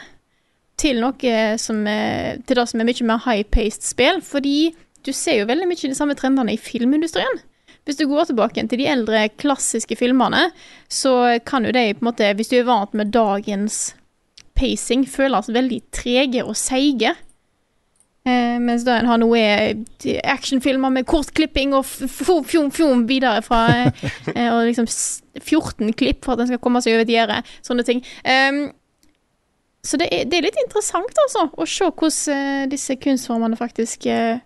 til noe som er, til det som er mye mer high-paced spill. Fordi du ser jo veldig mye de samme trendene i filmindustrien. Hvis du går tilbake til de eldre klassiske filmene, så kan jo de på en måte, hvis du er vant med dagens pacing, føles veldig trege og seige. Eh, mens da en har noe actionfilmer med kortklipping og fjom, fjom, fjom videre fra eh, Og liksom 14 klipp for at en skal komme seg over et gjerde. Sånne ting. Um, så det er, det er litt interessant, altså, å se hvordan eh, disse kunstformene faktisk eh,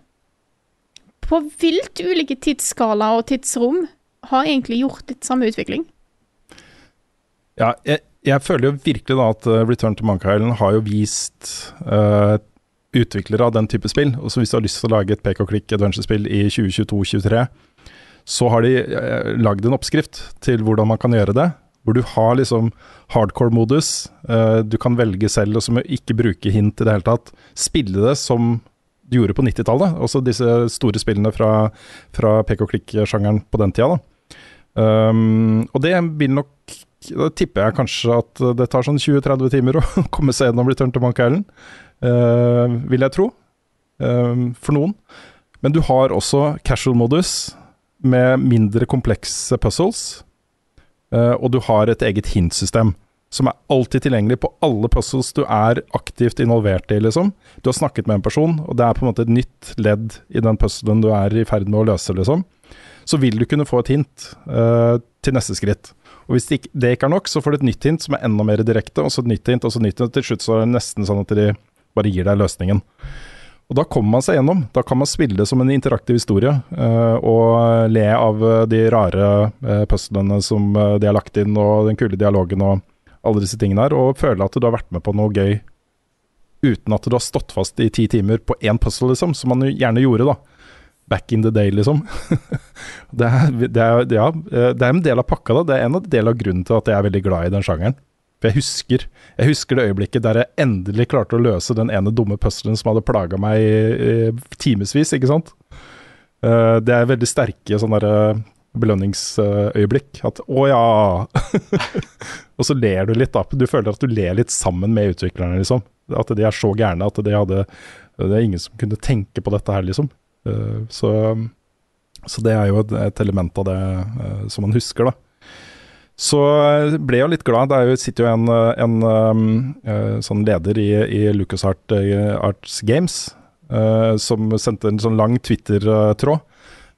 på vilt ulike tidsskala og tidsrom har egentlig gjort litt samme utvikling. Ja, jeg, jeg føler jo virkelig da at uh, Return to Monkey Island har jo vist uh, utviklere av den type spill. Og så hvis du har lyst til å lage et pek og klikk adventure-spill i 2022-2023, så har de uh, lagd en oppskrift til hvordan man kan gjøre det. Hvor du har liksom hardcore-modus. Du kan velge selv og ikke bruke hint i det hele tatt. Spille det som du gjorde på 90-tallet. Også disse store spillene fra, fra pek og klikk-sjangeren på den tida. da. Um, og det vil nok Da tipper jeg kanskje at det tar sånn 20-30 timer å [laughs] komme seg gjennom Return to Monk Island. Uh, vil jeg tro. Um, for noen. Men du har også casual-modus med mindre komplekse puzzles. Uh, og du har et eget hintsystem som er alltid tilgjengelig på alle puzzles du er aktivt involvert i, liksom. Du har snakket med en person, og det er på en måte et nytt ledd i den puzzlen du er i ferd med å løse, liksom. Så vil du kunne få et hint uh, til neste skritt. Og hvis det ikke, det ikke er nok, så får du et nytt hint som er enda mer direkte, og så et nytt hint, og så et nytt hint. Og Til slutt så er det nesten sånn at de bare gir deg løsningen. Og da kommer man seg gjennom. Da kan man spille det som en interaktiv historie, uh, og le av uh, de rare uh, puzzlene som de har lagt inn, og den kule dialogen og alle disse tingene her, og føle at du har vært med på noe gøy uten at du har stått fast i ti timer på én puzzle, liksom, som man gjerne gjorde, da. Back in the day, liksom. [laughs] det, er, det, er, ja, det er en del av pakka, da. Det er en del av grunnen til at jeg er veldig glad i den sjangeren. For jeg husker, jeg husker det øyeblikket der jeg endelig klarte å løse den ene dumme puzzlen som hadde plaga meg i, i timevis, ikke sant. Uh, det er veldig sterke sånne der, belønningsøyeblikk. At 'å ja' [laughs] Og så ler du litt, da. Du føler at du ler litt sammen med utviklerne, liksom. At de er så gærne at de hadde Det er ingen som kunne tenke på dette her, liksom. Uh, så, så det er jo et, element av det uh, som man husker, da. Så ble jeg litt glad. Det er sitter jo en, en uh, sånn leder i, i Lucas Art, Games som sendte en sånn lang Twitter-tråd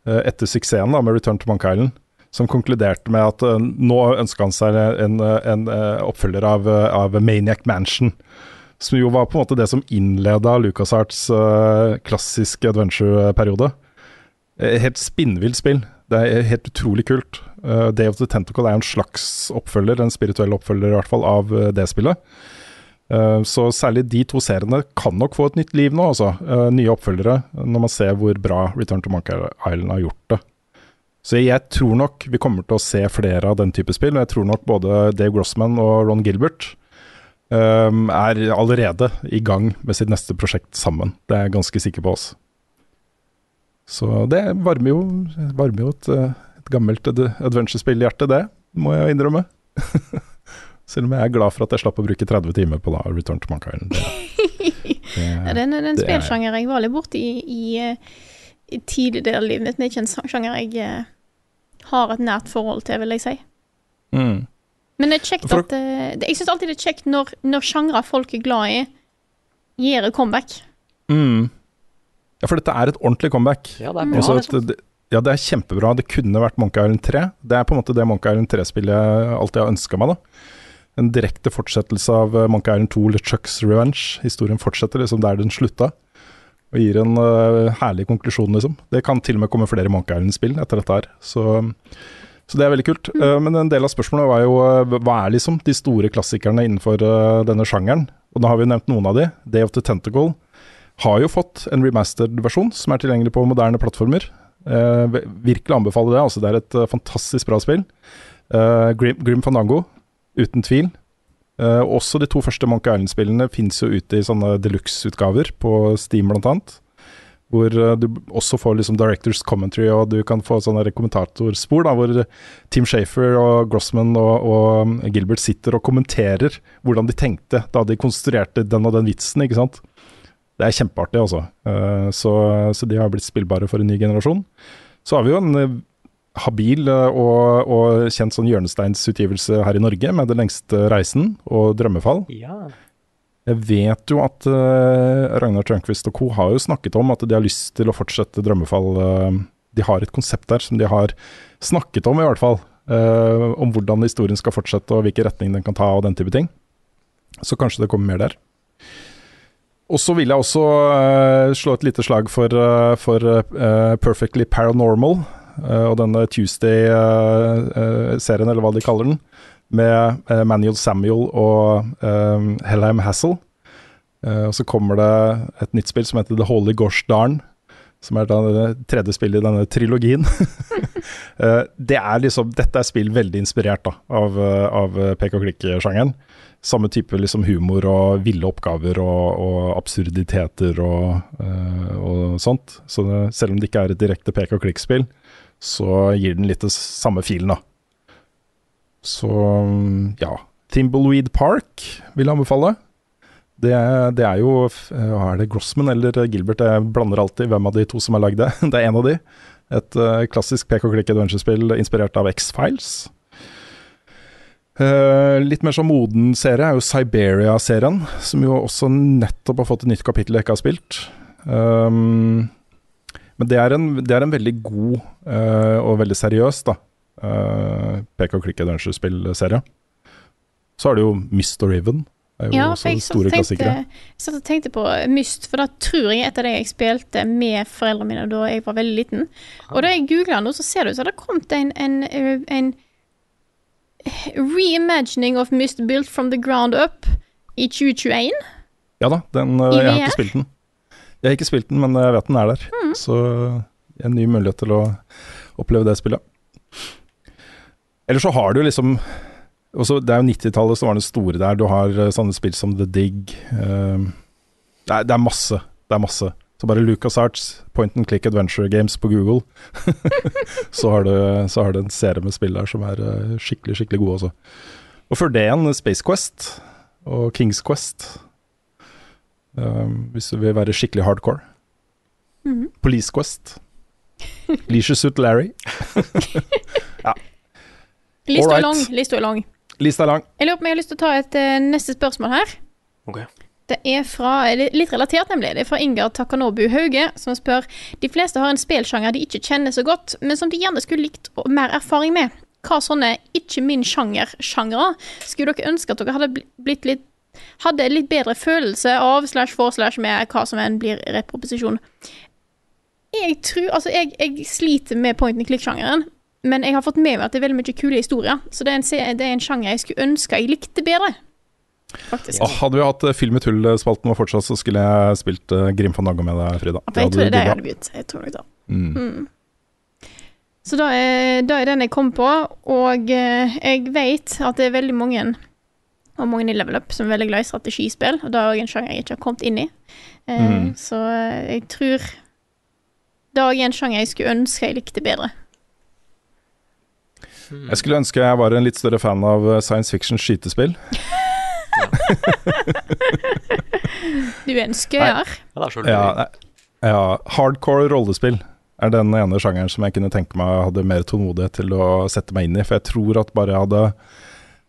etter suksessen da, med Return to Monk Island, som konkluderte med at uh, nå ønska han seg en, en uh, oppfølger av, uh, av, Maniac Mansion. Som jo var på en måte det som innleda LucasArts klassiske adventure-periode. Helt spinnvilt spill. Det er helt utrolig kult. Day of the Tentacle er en slags oppfølger, en spirituell oppfølger i hvert fall, av det spillet. Så særlig de to seriene kan nok få et nytt liv nå, altså. Nye oppfølgere, når man ser hvor bra Return to Monkey Island har gjort det. Så jeg tror nok vi kommer til å se flere av den type spill. Og jeg tror nok både Dave Grossman og Ron Gilbert um, er allerede i gang med sitt neste prosjekt sammen. Det er jeg ganske sikker på oss. Så det varmer jo, varmer jo et, et gammelt adventure-spillhjerte, det må jeg innrømme. [laughs] Selv om jeg er glad for at jeg slapp å bruke 30 timer på da, Return to Monkey Island. [laughs] Det, det, ja, den er en det er- spillsjanger jeg var litt borti i, i, i tidlig del av livet mitt, men ikke en sjanger jeg eh, har et nært forhold til, vil jeg si. Mm. Men det er kjekt For at eh, det, Jeg syns alltid det er kjekt når, når sjangre folk er glad i, gir et comeback. Mm. Ja, for dette er et ordentlig comeback. Ja, det er Mm. bra. Også, liksom. det, ja, det er kjempebra. Det kunne vært Monkey Island 3. Det er på en måte det Monkey Island 3-spillet jeg alltid har ønska meg. da. En direkte fortsettelse av eh, Monkey Island 2 eller Chucks Revenge. Historien fortsetter liksom der den slutta, og gir en uh, herlig konklusjon, liksom. Det kan til og med komme flere Monkey Island-spill etter dette her, så, så det er veldig kult. Uh, men en del av spørsmålet var jo hva er liksom de store klassikerne innenfor uh, denne sjangeren? Og nå har vi nevnt noen av de. Day of the Tentacle har jo fått en remastered versjon som er tilgjengelig på moderne plattformer. Virkelig anbefaler det. altså Det er et fantastisk bra spill. Grim, Grim Fandango, uten tvil. Uh, også de to første Monkey Island-spillene fins jo ute i sånne deluxe-utgaver på Steam annet. Hvor uh, du også får liksom directors commentary, og du kan få sånne kommentatorspor da, hvor Tim Shafer og Grossman og, og Gilbert sitter og kommenterer hvordan de tenkte da de konstruerte den og den vitsen, ikke sant. Det er kjempeartig, altså. Uh, så, så de har blitt spillbare for en ny generasjon. Så har vi jo en habil eh, og, og kjent sånn hjørnesteinsutgivelse her i Norge, med 'Den lengste reisen og Drømmefall. Ja. Jeg vet jo at uh, Ragnar Trønkvist og co. har jo snakket om at de har lyst til å fortsette Drømmefall. Uh, de har et konsept der som de har snakket om, i hvert fall. Uh, om hvordan historien skal fortsette og hvilken retning den kan ta og den type ting. Så kanskje det kommer mer der. Og så vil jeg også slå et lite slag for, for Perfectly Paranormal. Eh, og denne Tuesday-serien, eller hva de kaller den. Med eh, Manuel Samuel og Helheim Hassel. Eh, og så kommer det et nytt spill som heter The Holy Gosh Darn. Som er det tredje spillet i denne trilogien. [laughs] Eh, det er liksom, dette er spill veldig inspirert da, av, eh, av pek og klikk-sjangeren. Samme type liksom humor og ville oppgaver og, og absurditeter og, eh, og sånt. Så det, selv om det ikke er et direkte pek og klikk-spill, så gir den litt det samme filen, da. Så mm, ja. Thimbleweed Park vil jeg anbefale. Det, det er jo eh, Er det Grossman eller Gilbert? Jeg blander alltid hvem av de to som har lagd det. [laughs] Det er en av de. Et eh, klassisk pek og klikk adventure-spill inspirert av X-Files. Uh, litt mer sånn moden serie er jo Siberia-serien, som jo også nettopp har fått et nytt kapittel jeg ikke har spilt. Um, men det er, en, det er en veldig god uh, og veldig seriøs da, uh, pek og klikk adventure-spillserie. Så har du jo Myst og Riven. Er jo Ja, også jeg store klassikere. jeg satt og tenkte på Myst, for da tror jeg et av det jeg spilte med foreldrene mine da jeg var veldig liten. Og da jeg googla nå, så ser det ut som det har kommet en, en, eh, en reimagining of Myst built from the ground up i 2021. Ja da, den, eh, jeg har ikke spilt den. Jeg har ikke spilt den, men jeg vet den er der. Mm. Så en ny mulighet til å oppleve det spillet. Eller så har du liksom også, Det er jo 90-tallet som var det store der. Du har eh, sånne spill som The Dig. eh, det, er, det er masse. Det er masse. Så bare LucasArts, Point and Click Adventure Games på Google. [laughs] så, har du, så har du en serie med spill der som er eh, skikkelig, skikkelig gode også. Og før det igjen Space Quest og Kings Quest. Um, hvis du vil være skikkelig hardcore. Mhm. Police Quest. Leisure Suit Larry. [laughs] ja. Lista er lang. Lista er lang. Lista er lang. Jeg lurer på om jeg har lyst til å ta et uh, neste spørsmål her. Ok. Det er fra, litt relatert nemlig, det er fra Ingar Takanobu Hauge, som spør De fleste har en spelsjanger de ikke kjenner så godt, men som de gjerne skulle likt og mer erfaring med. Hva sånne ikke min sjanger-sjangere skulle dere ønske at dere hadde blitt litt hadde litt bedre følelse av slash for slash med hva som enn blir rett proposisjon. Jeg tror Altså, jeg, jeg sliter med point and click-sjangeren, men jeg har fått med meg at det er veldig mye kule historier, så det er en, det er en sjanger jeg skulle ønske jeg likte bedre. Faktisk. Oh, hadde vi hatt eh, Film i tull-spalten vår fortsatt, så skulle jeg spilt uh, Grim Fandango med deg, Frida. Jeg tror det er det jeg hadde begynt. Jeg tror nok det. Mm. Mm. Så da er, da er den jeg kom på, og eh, jeg vet at det er veldig mange og mange i level up som er veldig glad i strategispill, og det er også en sjanger jeg ikke har kommet inn i. Eh, Mm. Så eh, jeg tror det er også en sjanger jeg skulle ønske jeg likte bedre. Jeg skulle ønske jeg var en litt større fan av eh, science fiction skytespill. [laughs] Du er en skøyer. Ja, ja, hardcore rollespill er den ene sjangeren som jeg kunne tenke meg hadde mer tålmodighet til å sette meg inn i. For jeg tror at bare jeg hadde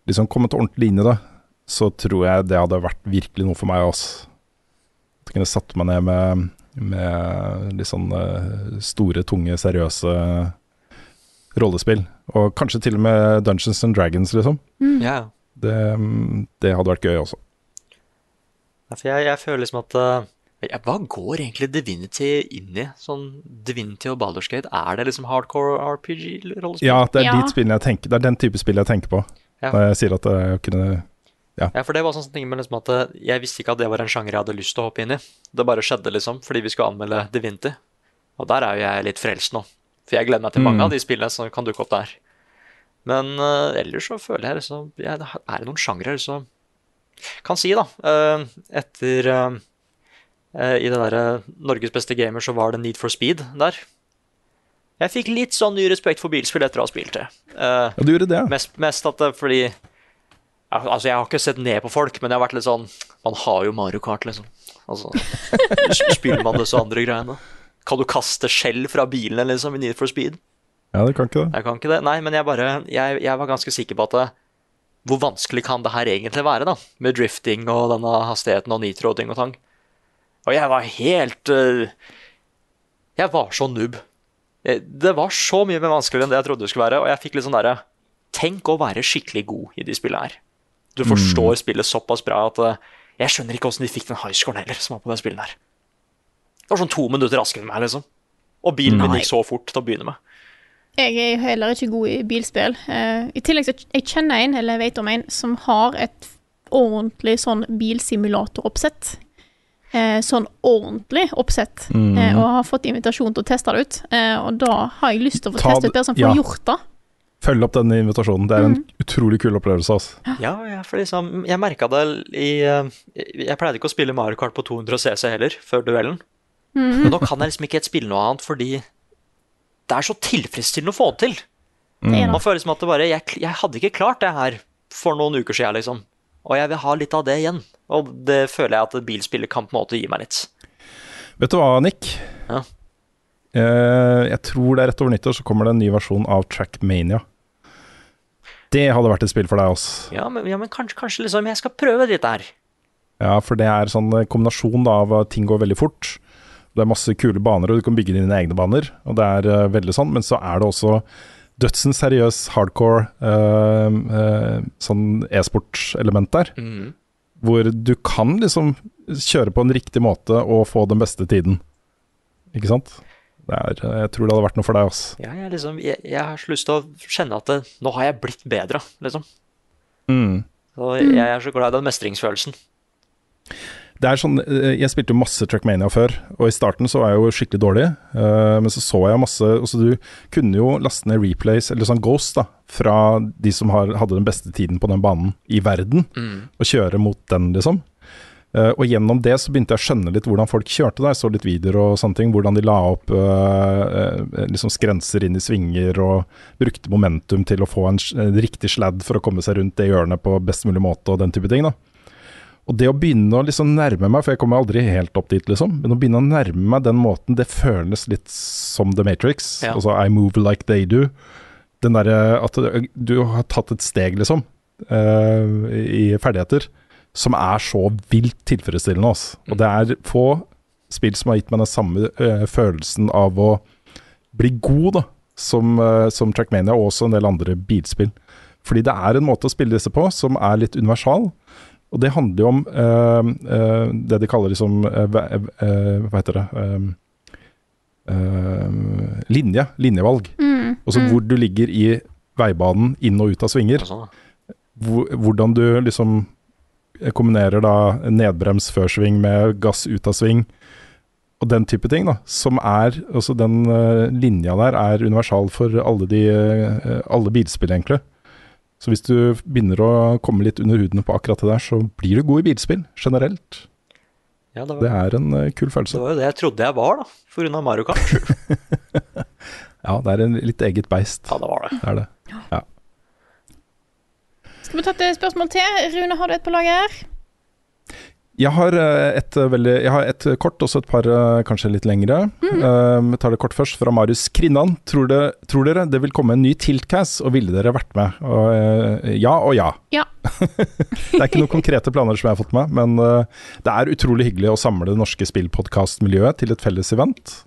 liksom kommet ordentlig inn i det, så tror jeg det hadde vært virkelig noe for meg. Også. At jeg kunne satt meg ned med med litt sånn eh, store, tunge, seriøse rollespill. Og kanskje til og med Dungeons and Dragons, liksom. Mm. Yeah. Det, det hadde vært gøy også. Jeg, jeg føler liksom at eh, ja, Hva går egentlig Divinity inn i? Sånn Divinity og Baldur's Gate, er det liksom hardcore RPG-rollespill? Ja, det er Ja. spillene jeg tenker Det er den type spill jeg tenker på Ja. når jeg sier at jeg kunne Ja, for det var sånn ting med liksom at eh, jeg visste ikke at det var en sjanger jeg hadde lyst til å hoppe inn i. Det bare skjedde, liksom, fordi vi skulle anmelde Divinity. Og der er jo jeg litt frelst nå. For jeg gleder meg til mange Mm. av de spillene som kan dukke opp der. Men uh, ellers så føler jeg liksom ja, Er det noen sjangre som Kan si, da. Uh, etter uh, I det derre Norges beste gamer så var det Need for Speed der. Jeg fikk litt sånn ny respekt for bilspill etter å ha spilt det. Ja, du gjorde det, ja. Mest, mest at det fordi ja, Altså, jeg har ikke sett ned på folk, men jeg har vært litt sånn Man har jo Mario Kart, liksom. Altså, spiller man disse andre greiene? Kan du kaste skjell fra bilene, liksom, i Need for Speed? Ja, du kan ikke det. Jeg kan ikke det. Nei, men jeg bare Jeg, jeg var ganske sikker på at det, Hvor vanskelig kan det her egentlig være, da? Med drifting og denne hastigheten og nitro og ting og tang. Og jeg var helt eh, Jeg var så noob. Det var så mye mer vanskeligere enn det jeg trodde det skulle være, og jeg fikk litt sånn derre Tenk å være skikkelig god i de spillene her. Du forstår spillet såpass bra at eh, jeg skjønner ikke åssen de fikk den highscoren heller, som var på det spillet der. Det var sånn to minutter raskere enn meg, liksom. Og bilen min gikk så fort til å begynne med. Jeg er heller ikke god i bilspill. Uh, I tillegg så jeg kjenner en, eller jeg vet om en, som har et ordentlig sånn bilsimulatoroppsett. Eh, sånn ordentlig oppsett. Mm. Eh, og har fått invitasjon til å teste det ut. Eh, og da har jeg lyst til å få Ta teste det- ut bedre som får ja. gjort det. Følg opp denne invitasjonen. Det er en utrolig kul opplevelse. Altså. Ja, ja, for liksom, jeg merka det i eh, Jeg pleide ikke å spille Mario Kart på 200 CC heller, før duellen. Mhm. Men nå kan jeg liksom ikke helt spille noe annet, fordi det er så tilfredsstillende å få det til. Er Man føler som at det bare jeg, jeg hadde ikke klart det her for noen uker siden, liksom. Og jeg vil ha litt av det igjen. Og det føler jeg at bilspillet kan på en måte gi meg litt. Vet du hva, Nick? Ja. Eh, jeg tror det er rett over nyttår så kommer det en ny versjon av Trackmania. Det hadde vært et spill for deg, også Ja, men, ja, men kanskje, kanskje liksom jeg skal prøve dette her. Ja, for det er sånn eh, kombinasjon da, av at ting går veldig fort. Det er masse kule baner, og du kan bygge dine egne baner. Og det er uh, veldig sånn, men så er det også dødsen seriøs hardcore uh, uh, sånn e-sportelement der. Mm. Hvor du kan liksom kjøre på en riktig måte og få den beste tiden. Ikke sant? Det er, eh, jeg tror det hadde vært noe for deg, Altså. Ja, jeg, liksom, jeg, jeg har så lyst til å kjenne at det, nå har jeg blitt bedre, liksom. Mm. Så jeg er så glad i den mestringsfølelsen. Det er sånn, eh, Jeg spilte jo masse Trackmania før, og i starten så var jeg jo skikkelig dårlig. Uh, men så så jeg masse altså Du kunne jo laste ned replays, eller sånn Ghost, da, fra de som har, hadde den beste tiden på den banen i verden, Mm. og kjøre mot den, liksom. Eh, og gjennom det så begynte jeg å skjønne litt hvordan folk kjørte der. Så litt videoer og sånne ting. Hvordan de la opp uh, liksom skrenser inn i svinger og brukte momentum til å få en, en riktig sladd for å komme seg rundt det hjørnet på best mulig måte og den type ting. da. Og det å begynne å liksom nærme meg, for jeg kommer aldri helt opp dit, liksom, men å begynne å nærme meg den måten, det føles litt som The Matrix. Ja. Altså I move like they do. Den derre at du- du har tatt et steg, liksom, uh, i ferdigheter, som er så vilt tilfredsstillende. Også. Og det er få spill som har gitt meg den samme uh, følelsen av å bli god, da, som, uh, som Trackmania og også en del andre bilspill. Fordi det er en måte å spille disse på som er litt universal. Og det handler jo om uh, eh, det de kaller liksom eh, hva, hva heter det Linje. Linjevalg. Mm. Altså hvor du ligger i veibanen inn og ut av svinger. Sånn, da. Hvor, hvordan du liksom kombinerer da nedbrems før sving med gass ut av sving. Og den type ting, da. Som er Altså den uh, linja der er universal for alle de uh, alle bilspill, egentlig. Så hvis du begynner å komme litt under huden på akkurat det der, så blir du god i bilspill, generelt. Ja, det, Det er en uh, kul det var jo det jeg trodde jeg var, da. Av Mario Kart. [laughs] Ja, det er en litt eget beist. Ja, det var det. Det er det. Skal vi ta et spørsmål til? Rune, har du et på lager? Jeg har eh, et eh, veldig Jeg har et kort også et par eh, kanskje litt lengre. Eh, Vi tar det kort først, fra Marius Krinnan. Tror, det, tror dere det vil komme en ny Tiltcast, og ville dere vært med? Og, ja og ja. Ja. [laughs] Det er ikke noen konkrete planer som jeg har fått med, men uh, det er utrolig hyggelig å samle det norske spillpodkastmiljøet til et felles event.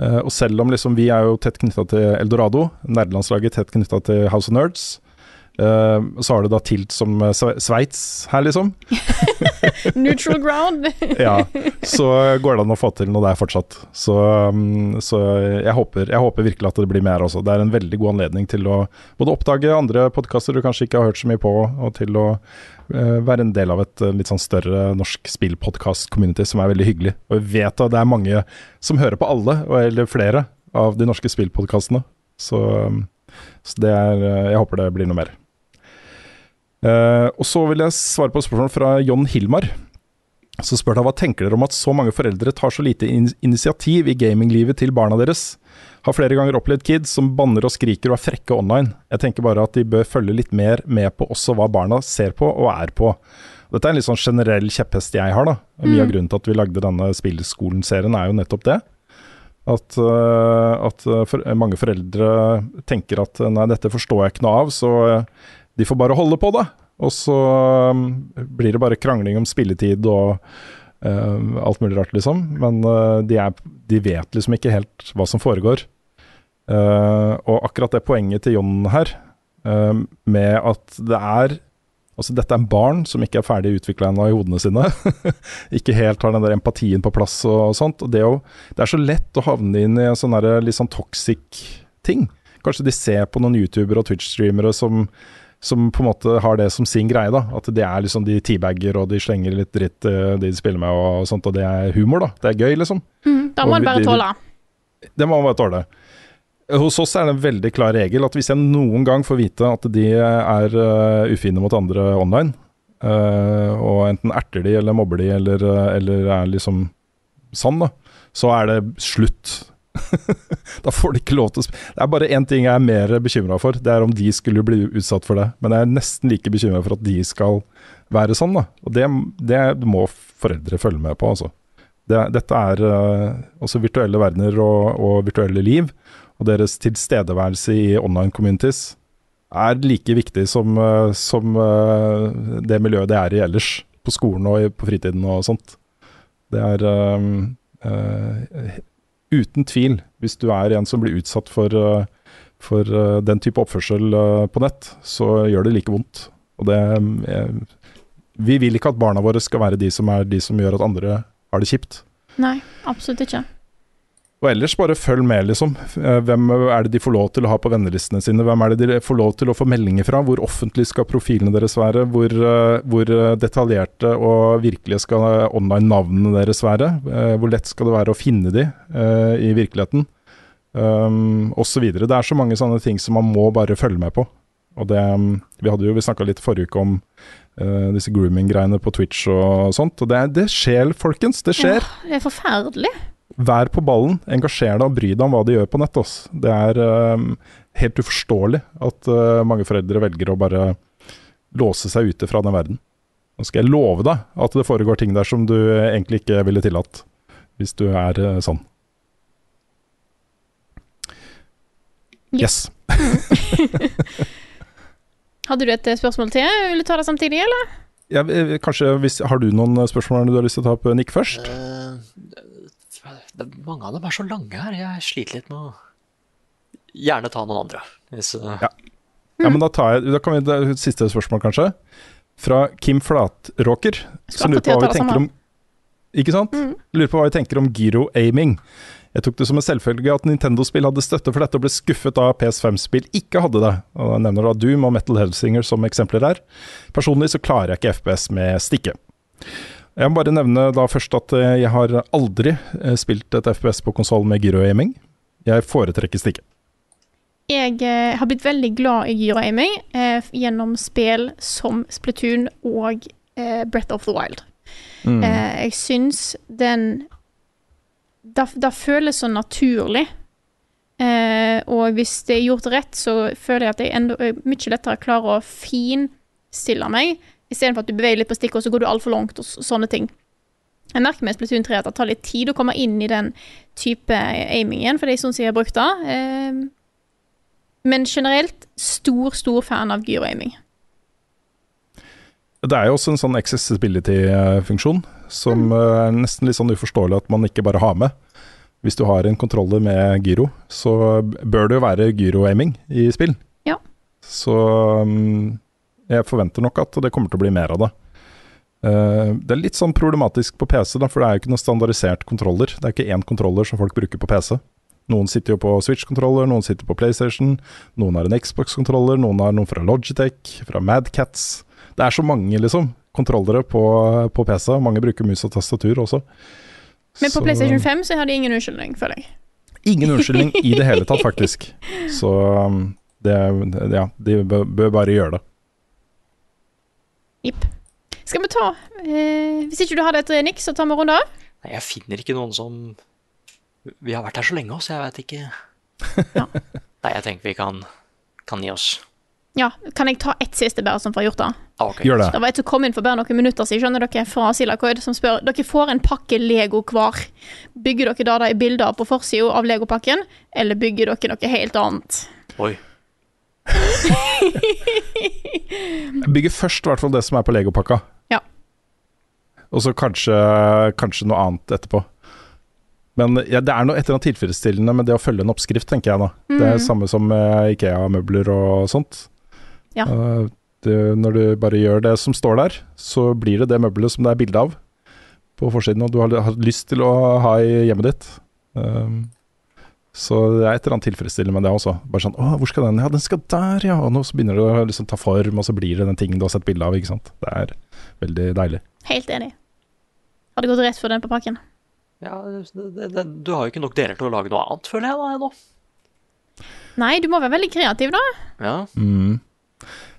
Uh, og selv om liksom vi er jo tett knytta til Eldorado, nerdelandslaget tett knytta til House of Nerds, eh, så har du da Tilt som eh, Sveits her, liksom. [laughs] Neutral ground. [laughs] Ja, så går det an å få til noe der fortsatt. Så, um, så jeg, håper, jeg håper virkelig at det blir mer også. Det er en veldig god anledning til å både oppdage andre podkaster du kanskje ikke har hørt så mye på, og til å uh, være en del av et uh, litt sånn større norsk spillpodkast-community som er veldig hyggelig. Og jeg vet at det er mange som hører på alle, eller flere, av de norske spillpodkastene. Så, um, så det er Jeg håper det blir noe mer. Eh, og så vil jeg svare på spørsmål fra John Hilmar. Så spør han hva tenker dere om at så mange foreldre tar så lite in initiativ i gaminglivet til barna deres? Har flere ganger opplevd kids som banner og skriker og er frekke online. Jeg tenker bare at de bør følge litt mer med på også hva barna ser på og er på. Dette er en litt sånn generell kjepphest jeg har, da. Mye av grunnen til at vi lagde denne spillskolen-serien er jo nettopp det. At, uh, at øh, for, mange foreldre tenker at nei, dette forstår jeg ikke noe av, så øh, de får bare holde på, da. Og så øh, blir det bare krangling om spilletid og uh, alt mulig rart, liksom. Men uh, de, er, de vet liksom ikke helt hva som foregår. Uh, og akkurat det poenget til John her, øh, med at det er Altså, dette er barn som ikke er ferdig utvikla ennå i hodene sine. [laughs] ikke helt har den der empatien på plass og, sånt. Og det, å, det er så lett å havne inn i en sånn litt sånn toxic ting. Kanskje de ser på noen youtubere og Twitch-streamere som, som på en måte har det som sin greie. da At det er liksom de teabagger og de slenger litt dritt eh, de de spiller med og sånt, og det er humor, da. Det er gøy, liksom. Mm, da må man bare tåle. Det må man bare tåle. Hos oss er det en veldig klar regel at hvis jeg noen gang får vite at de er uh, ufine mot andre online, uh, og enten erter de eller mobber de eller, eller er liksom sann, da, så er det slutt. [laughs] da får de ikke lov til å spille. Det er bare én ting jeg er mer bekymra for, det er om de skulle bli utsatt for det. Men jeg er nesten like bekymra for at de skal være sånn, da. Og det, det må foreldre følge med på, altså. Det, dette er uh, også virtuelle verdener og, og virtuelle liv, og deres tilstedeværelse i online communities er like viktig som, uh, som uh, det miljøet det er i ellers, på skolen og på fritiden og sånt. Det er uten tvil, hvis du er en som blir utsatt for, eh, for eh, den type oppførsel eh, på nett, så gjør det like vondt. Og det Vi vil ikke at barna våre skal være de som er de som gjør at andre har det kjipt. Nei, absolutt ikke. Og ellers bare følg med, liksom. Eh, Hvem er det de får lov til å ha på vennelistene sine? Hvem er det de får lov til å få meldinger fra? Hvor offentlig skal profilene deres være? Hvor, eh, hvor eh, detaljerte og virkelige skal online-navnene deres være? Hvor lett skal det være å finne de i virkeligheten? Um, og så videre. Det er så mange sånne ting som man må bare følge med på. Og det, um, vi hadde jo, vi snakka litt forrige uke om uh, disse grooming-greiene på Twitch og sånt. Og det, det skjer, folkens. Det skjer. Ja, det er forferdelig. Vær på ballen, engasjer deg og bry deg om hva de gjør på nett. ass. Det er eh, helt uforståelig at uh, mange foreldre velger å bare låse seg ute fra den verden. Nå skal jeg love deg at det foregår ting der som du egentlig ikke ville tillatt, hvis du er uh, sånn. Yes. [laughs] Hadde du et eh, spørsmål til? Vil du ta det samtidig, eller? Ja, kanskje hvis, Har du noen spørsmål du har lyst til å ta opp, Nick, først? Eh, det, mange av dem er så lange her. Jeg sliter litt med å Gjerne ta noen andre. Hvis, uh... Ja. Ja, men da, tar jeg, da kan vi det siste spørsmål, kanskje. Fra Kim Flatråker. Som lurer på hva vi tenker om Ikke sant? Lurer på hva vi tenker om gyro aiming. Jeg tok det som en selvfølge at Nintendo-spill hadde støtte for dette, og ble skuffet da PS5-spill ikke hadde det. Og Jeg nevner da Doom og Metal Hellsinger som eksempler her. Personlig så klarer jeg ikke FPS med stikke. Jeg må bare nevne da først at eh, jeg har aldri eh, spilt et FPS på konsoll med gyroaiming. Jeg foretrekker stikke. Jeg eh, har blitt veldig glad i gyro-aiming eh, gjennom spill som Splatoon og eh, Breath of the Wild. Mm. Eh, jeg syns den Det det føles så naturlig. Eh, og hvis det er gjort rett, så føler jeg at jeg enda mye lettere klarer å finstille meg Istedenfor at du beveger litt på stikket, og så går du altfor langt, og sånne ting. Jeg merker med Splatoon 3 at det tar litt tid å komme inn i den type aimingen, for det er sånn som jeg har brukt det. Eh, men generelt stor, stor fan av gyro-aiming. Det er jo også en sånn accessibility-funksjon som eh, er nesten litt sånn uforståelig at man ikke bare har med. Hvis du har en kontroller med gyro, så bør det jo være gyro-aiming i spill. Ja. Så mm, jeg forventer nok at det kommer til å bli mer av det. Uh, det er litt sånn problematisk på PC, da, for det er jo ikke noen standardisert kontroller. Det er ikke én kontroller som folk bruker på PC. Noen sitter jo på Switch-kontroller, noen sitter på PlayStation, noen har en Xbox-kontroller, noen har noen fra Logitech, fra Madcats. Det er så mange, liksom, kontrollere på, på PC. Mange bruker mus og tastatur også. Men på Så- PlayStation 5 så har de ingen unnskyldning, føler jeg. Ingen unnskyldning i det hele tatt, faktisk. [laughs] Så um, det, ja, de bør bare gjøre det. Jipp. Skal vi ta eh, Hvis ikke du har det et nikk, så tar vi en runde av. Nei, jeg finner ikke noen som Vi har vært her så lenge, så jeg vet ikke. [laughs] Nei, jeg tenker vi kan, kan gi oss. Ja, Kan jeg ta ett siste, bare, som får gjort det? Okay. Gjør det. Det var et som kom inn for bare noen minutter siden, skjønner dere, fra Silacoid, som spør Dere får en pakke Lego hver. Bygger dere da de bilder på forsida av Legopakken, eller bygger dere noe helt annet? Oi. Bygger først i hvert fall det som er på legopakka. Ja. Og så kanskje, kanskje noe annet etterpå. Men ja, det er noe et eller annet tilfredsstillende med det å følge en oppskrift, tenker jeg da. Det er Mhm. samme som Ikea-møbler og sånt. Ja. Eh, det, når du bare gjør det som står der, så blir det det møbelet som det er bilde av på forsiden, og du har, har lyst til å ha i hjemmet ditt. Um, så det er et eller annet tilfredsstillende med det også. Bare sånn, å, hvor skal den? Ja, den skal der, ja. Og nå så begynner det å liksom ta form, og så blir det den tingen du har sett bilde av, ikke sant. Det er veldig deilig. Helt enig. Har det gått rett for den på pakken. Ja, det, det, det, du har jo ikke nok deler til å lage noe annet, føler jeg da, ennå. Nei, du må være veldig kreativ, da. Ja. Mm.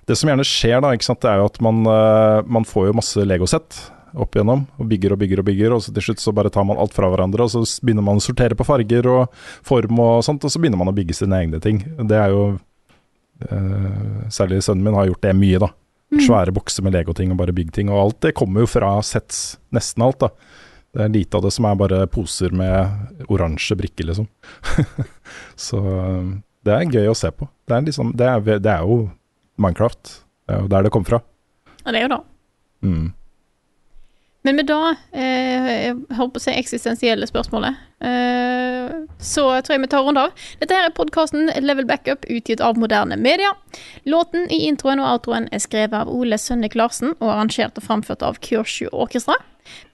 Det som gjerne skjer, da, ikke sant, det er jo at man, eh, man får jo masse legosett opp igjennom, og bygger og bygger og bygger, og så til slutt så bare tar man alt fra hverandre, og så begynner man å sortere på farger og form og sånt, og så begynner man å bygge sine egne ting. Det er jo eh, Særlig sønnen min har gjort det mye, da. Svære bokser med legoting og bare byggting, og alt det kommer jo fra sets, nesten alt, da. Det er lite av det som er bare poser med oransje brikker, liksom. [laughs] så eh, det er gøy å se på. Det er, liksom, det er, det er jo Minecraft. Det er jo der det kom fra. Ja, det er jo det. Mm. Men med da, eh, jeg håper å si eksistensielle spørsmålet, så tror jeg vi tar runde av. Dette her er podkasten Level Backup, utgitt av moderne media. Låten i introen og outroen er skrevet av Ole Sønnik Larsen og arrangert og framført av Kyrsju Orkestra.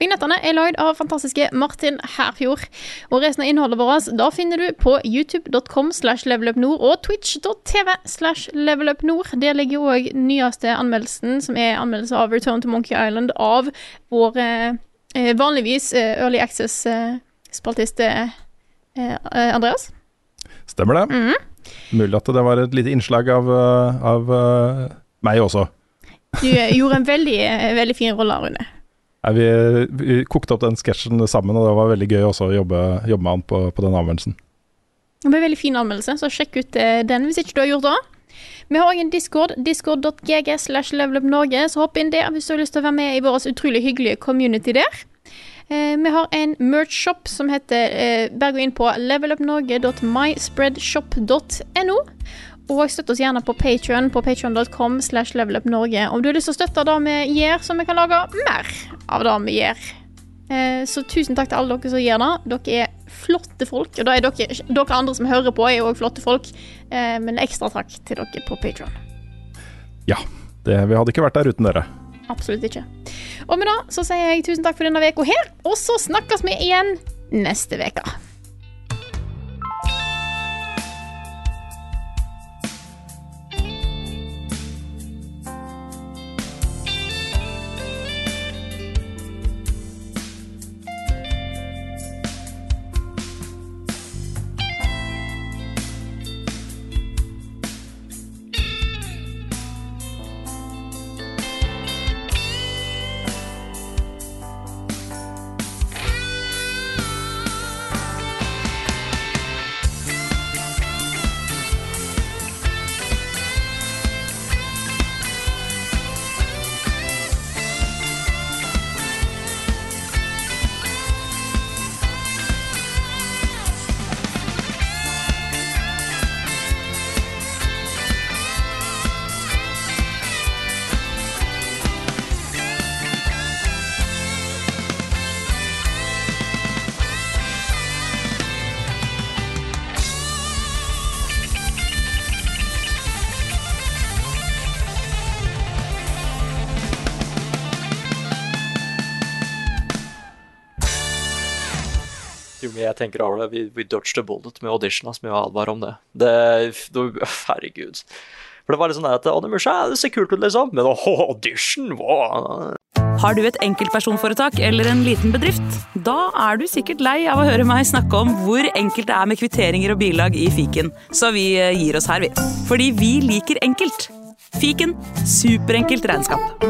Vignettene er lagd av fantastiske Martin Herfjord. Og resten av innholdet vårt da finner du på youtube.com slash levelupnord og twitch.tv slash levelupnord. Der ligger òg nyeste anmeldelsen, som er anmeldelse av Return to Monkey Island av vår eh, eh, vanligvis eh, Early Access-spaltist eh, eh, Andreas. Stemmer det? Mulig at det var et lite innslag av, eh, av eh, meg også. Du eh, gjorde en veldig, eh, veldig fin rolle, Rune. Ja, vi, vi kokte opp den sketsjen sammen, og det var veldig gøy også å jobbe, jobbe med han på, på den anmeldelsen. Det ble en veldig fin anmeldelse, så sjekk ut eh, den hvis ikke du har gjort det. Vi har òg en discord, discord.gg slash levelupnorge, så hopp inn der hvis du har lyst til å være med i vår utrolig hyggelige community der. Eh, vi har en merch-shop som heter eh, Bare gå inn på levelupnorge.myspreadshop.no. Og støtt oss gjerne på Patreon på patreon.com slash levelupnorge om du har lyst til å støtte det vi gjør, så vi kan lage mer av det vi gjør. Eh, Så tusen takk til alle dere som gjør det. Dere er flotte folk. Og da er dere, dere andre som hører på, er òg flotte folk. Eh, Men ekstra takk til dere på Patreon. Ja, det, vi hadde ikke vært der uten dere. Absolutt ikke. Og med det så sier jeg tusen takk for denne uka her, og så snakkes vi igjen neste uke. Jeg tenker over det. Vi, vi dodged a bullet med audition, som med advarer advare om det. det. Herregud. For det var litt sånn at Onimusha, det ser kult ut, liksom, men åh, audition, wow. Har du et enkeltpersonforetak eller en liten bedrift? Da er du sikkert lei av å høre meg snakke om hvor enkelt det er med kvitteringer og bilag i fiken, så vi eh, gir oss her, vi. Fordi vi liker enkelt. Fiken superenkelt regnskap.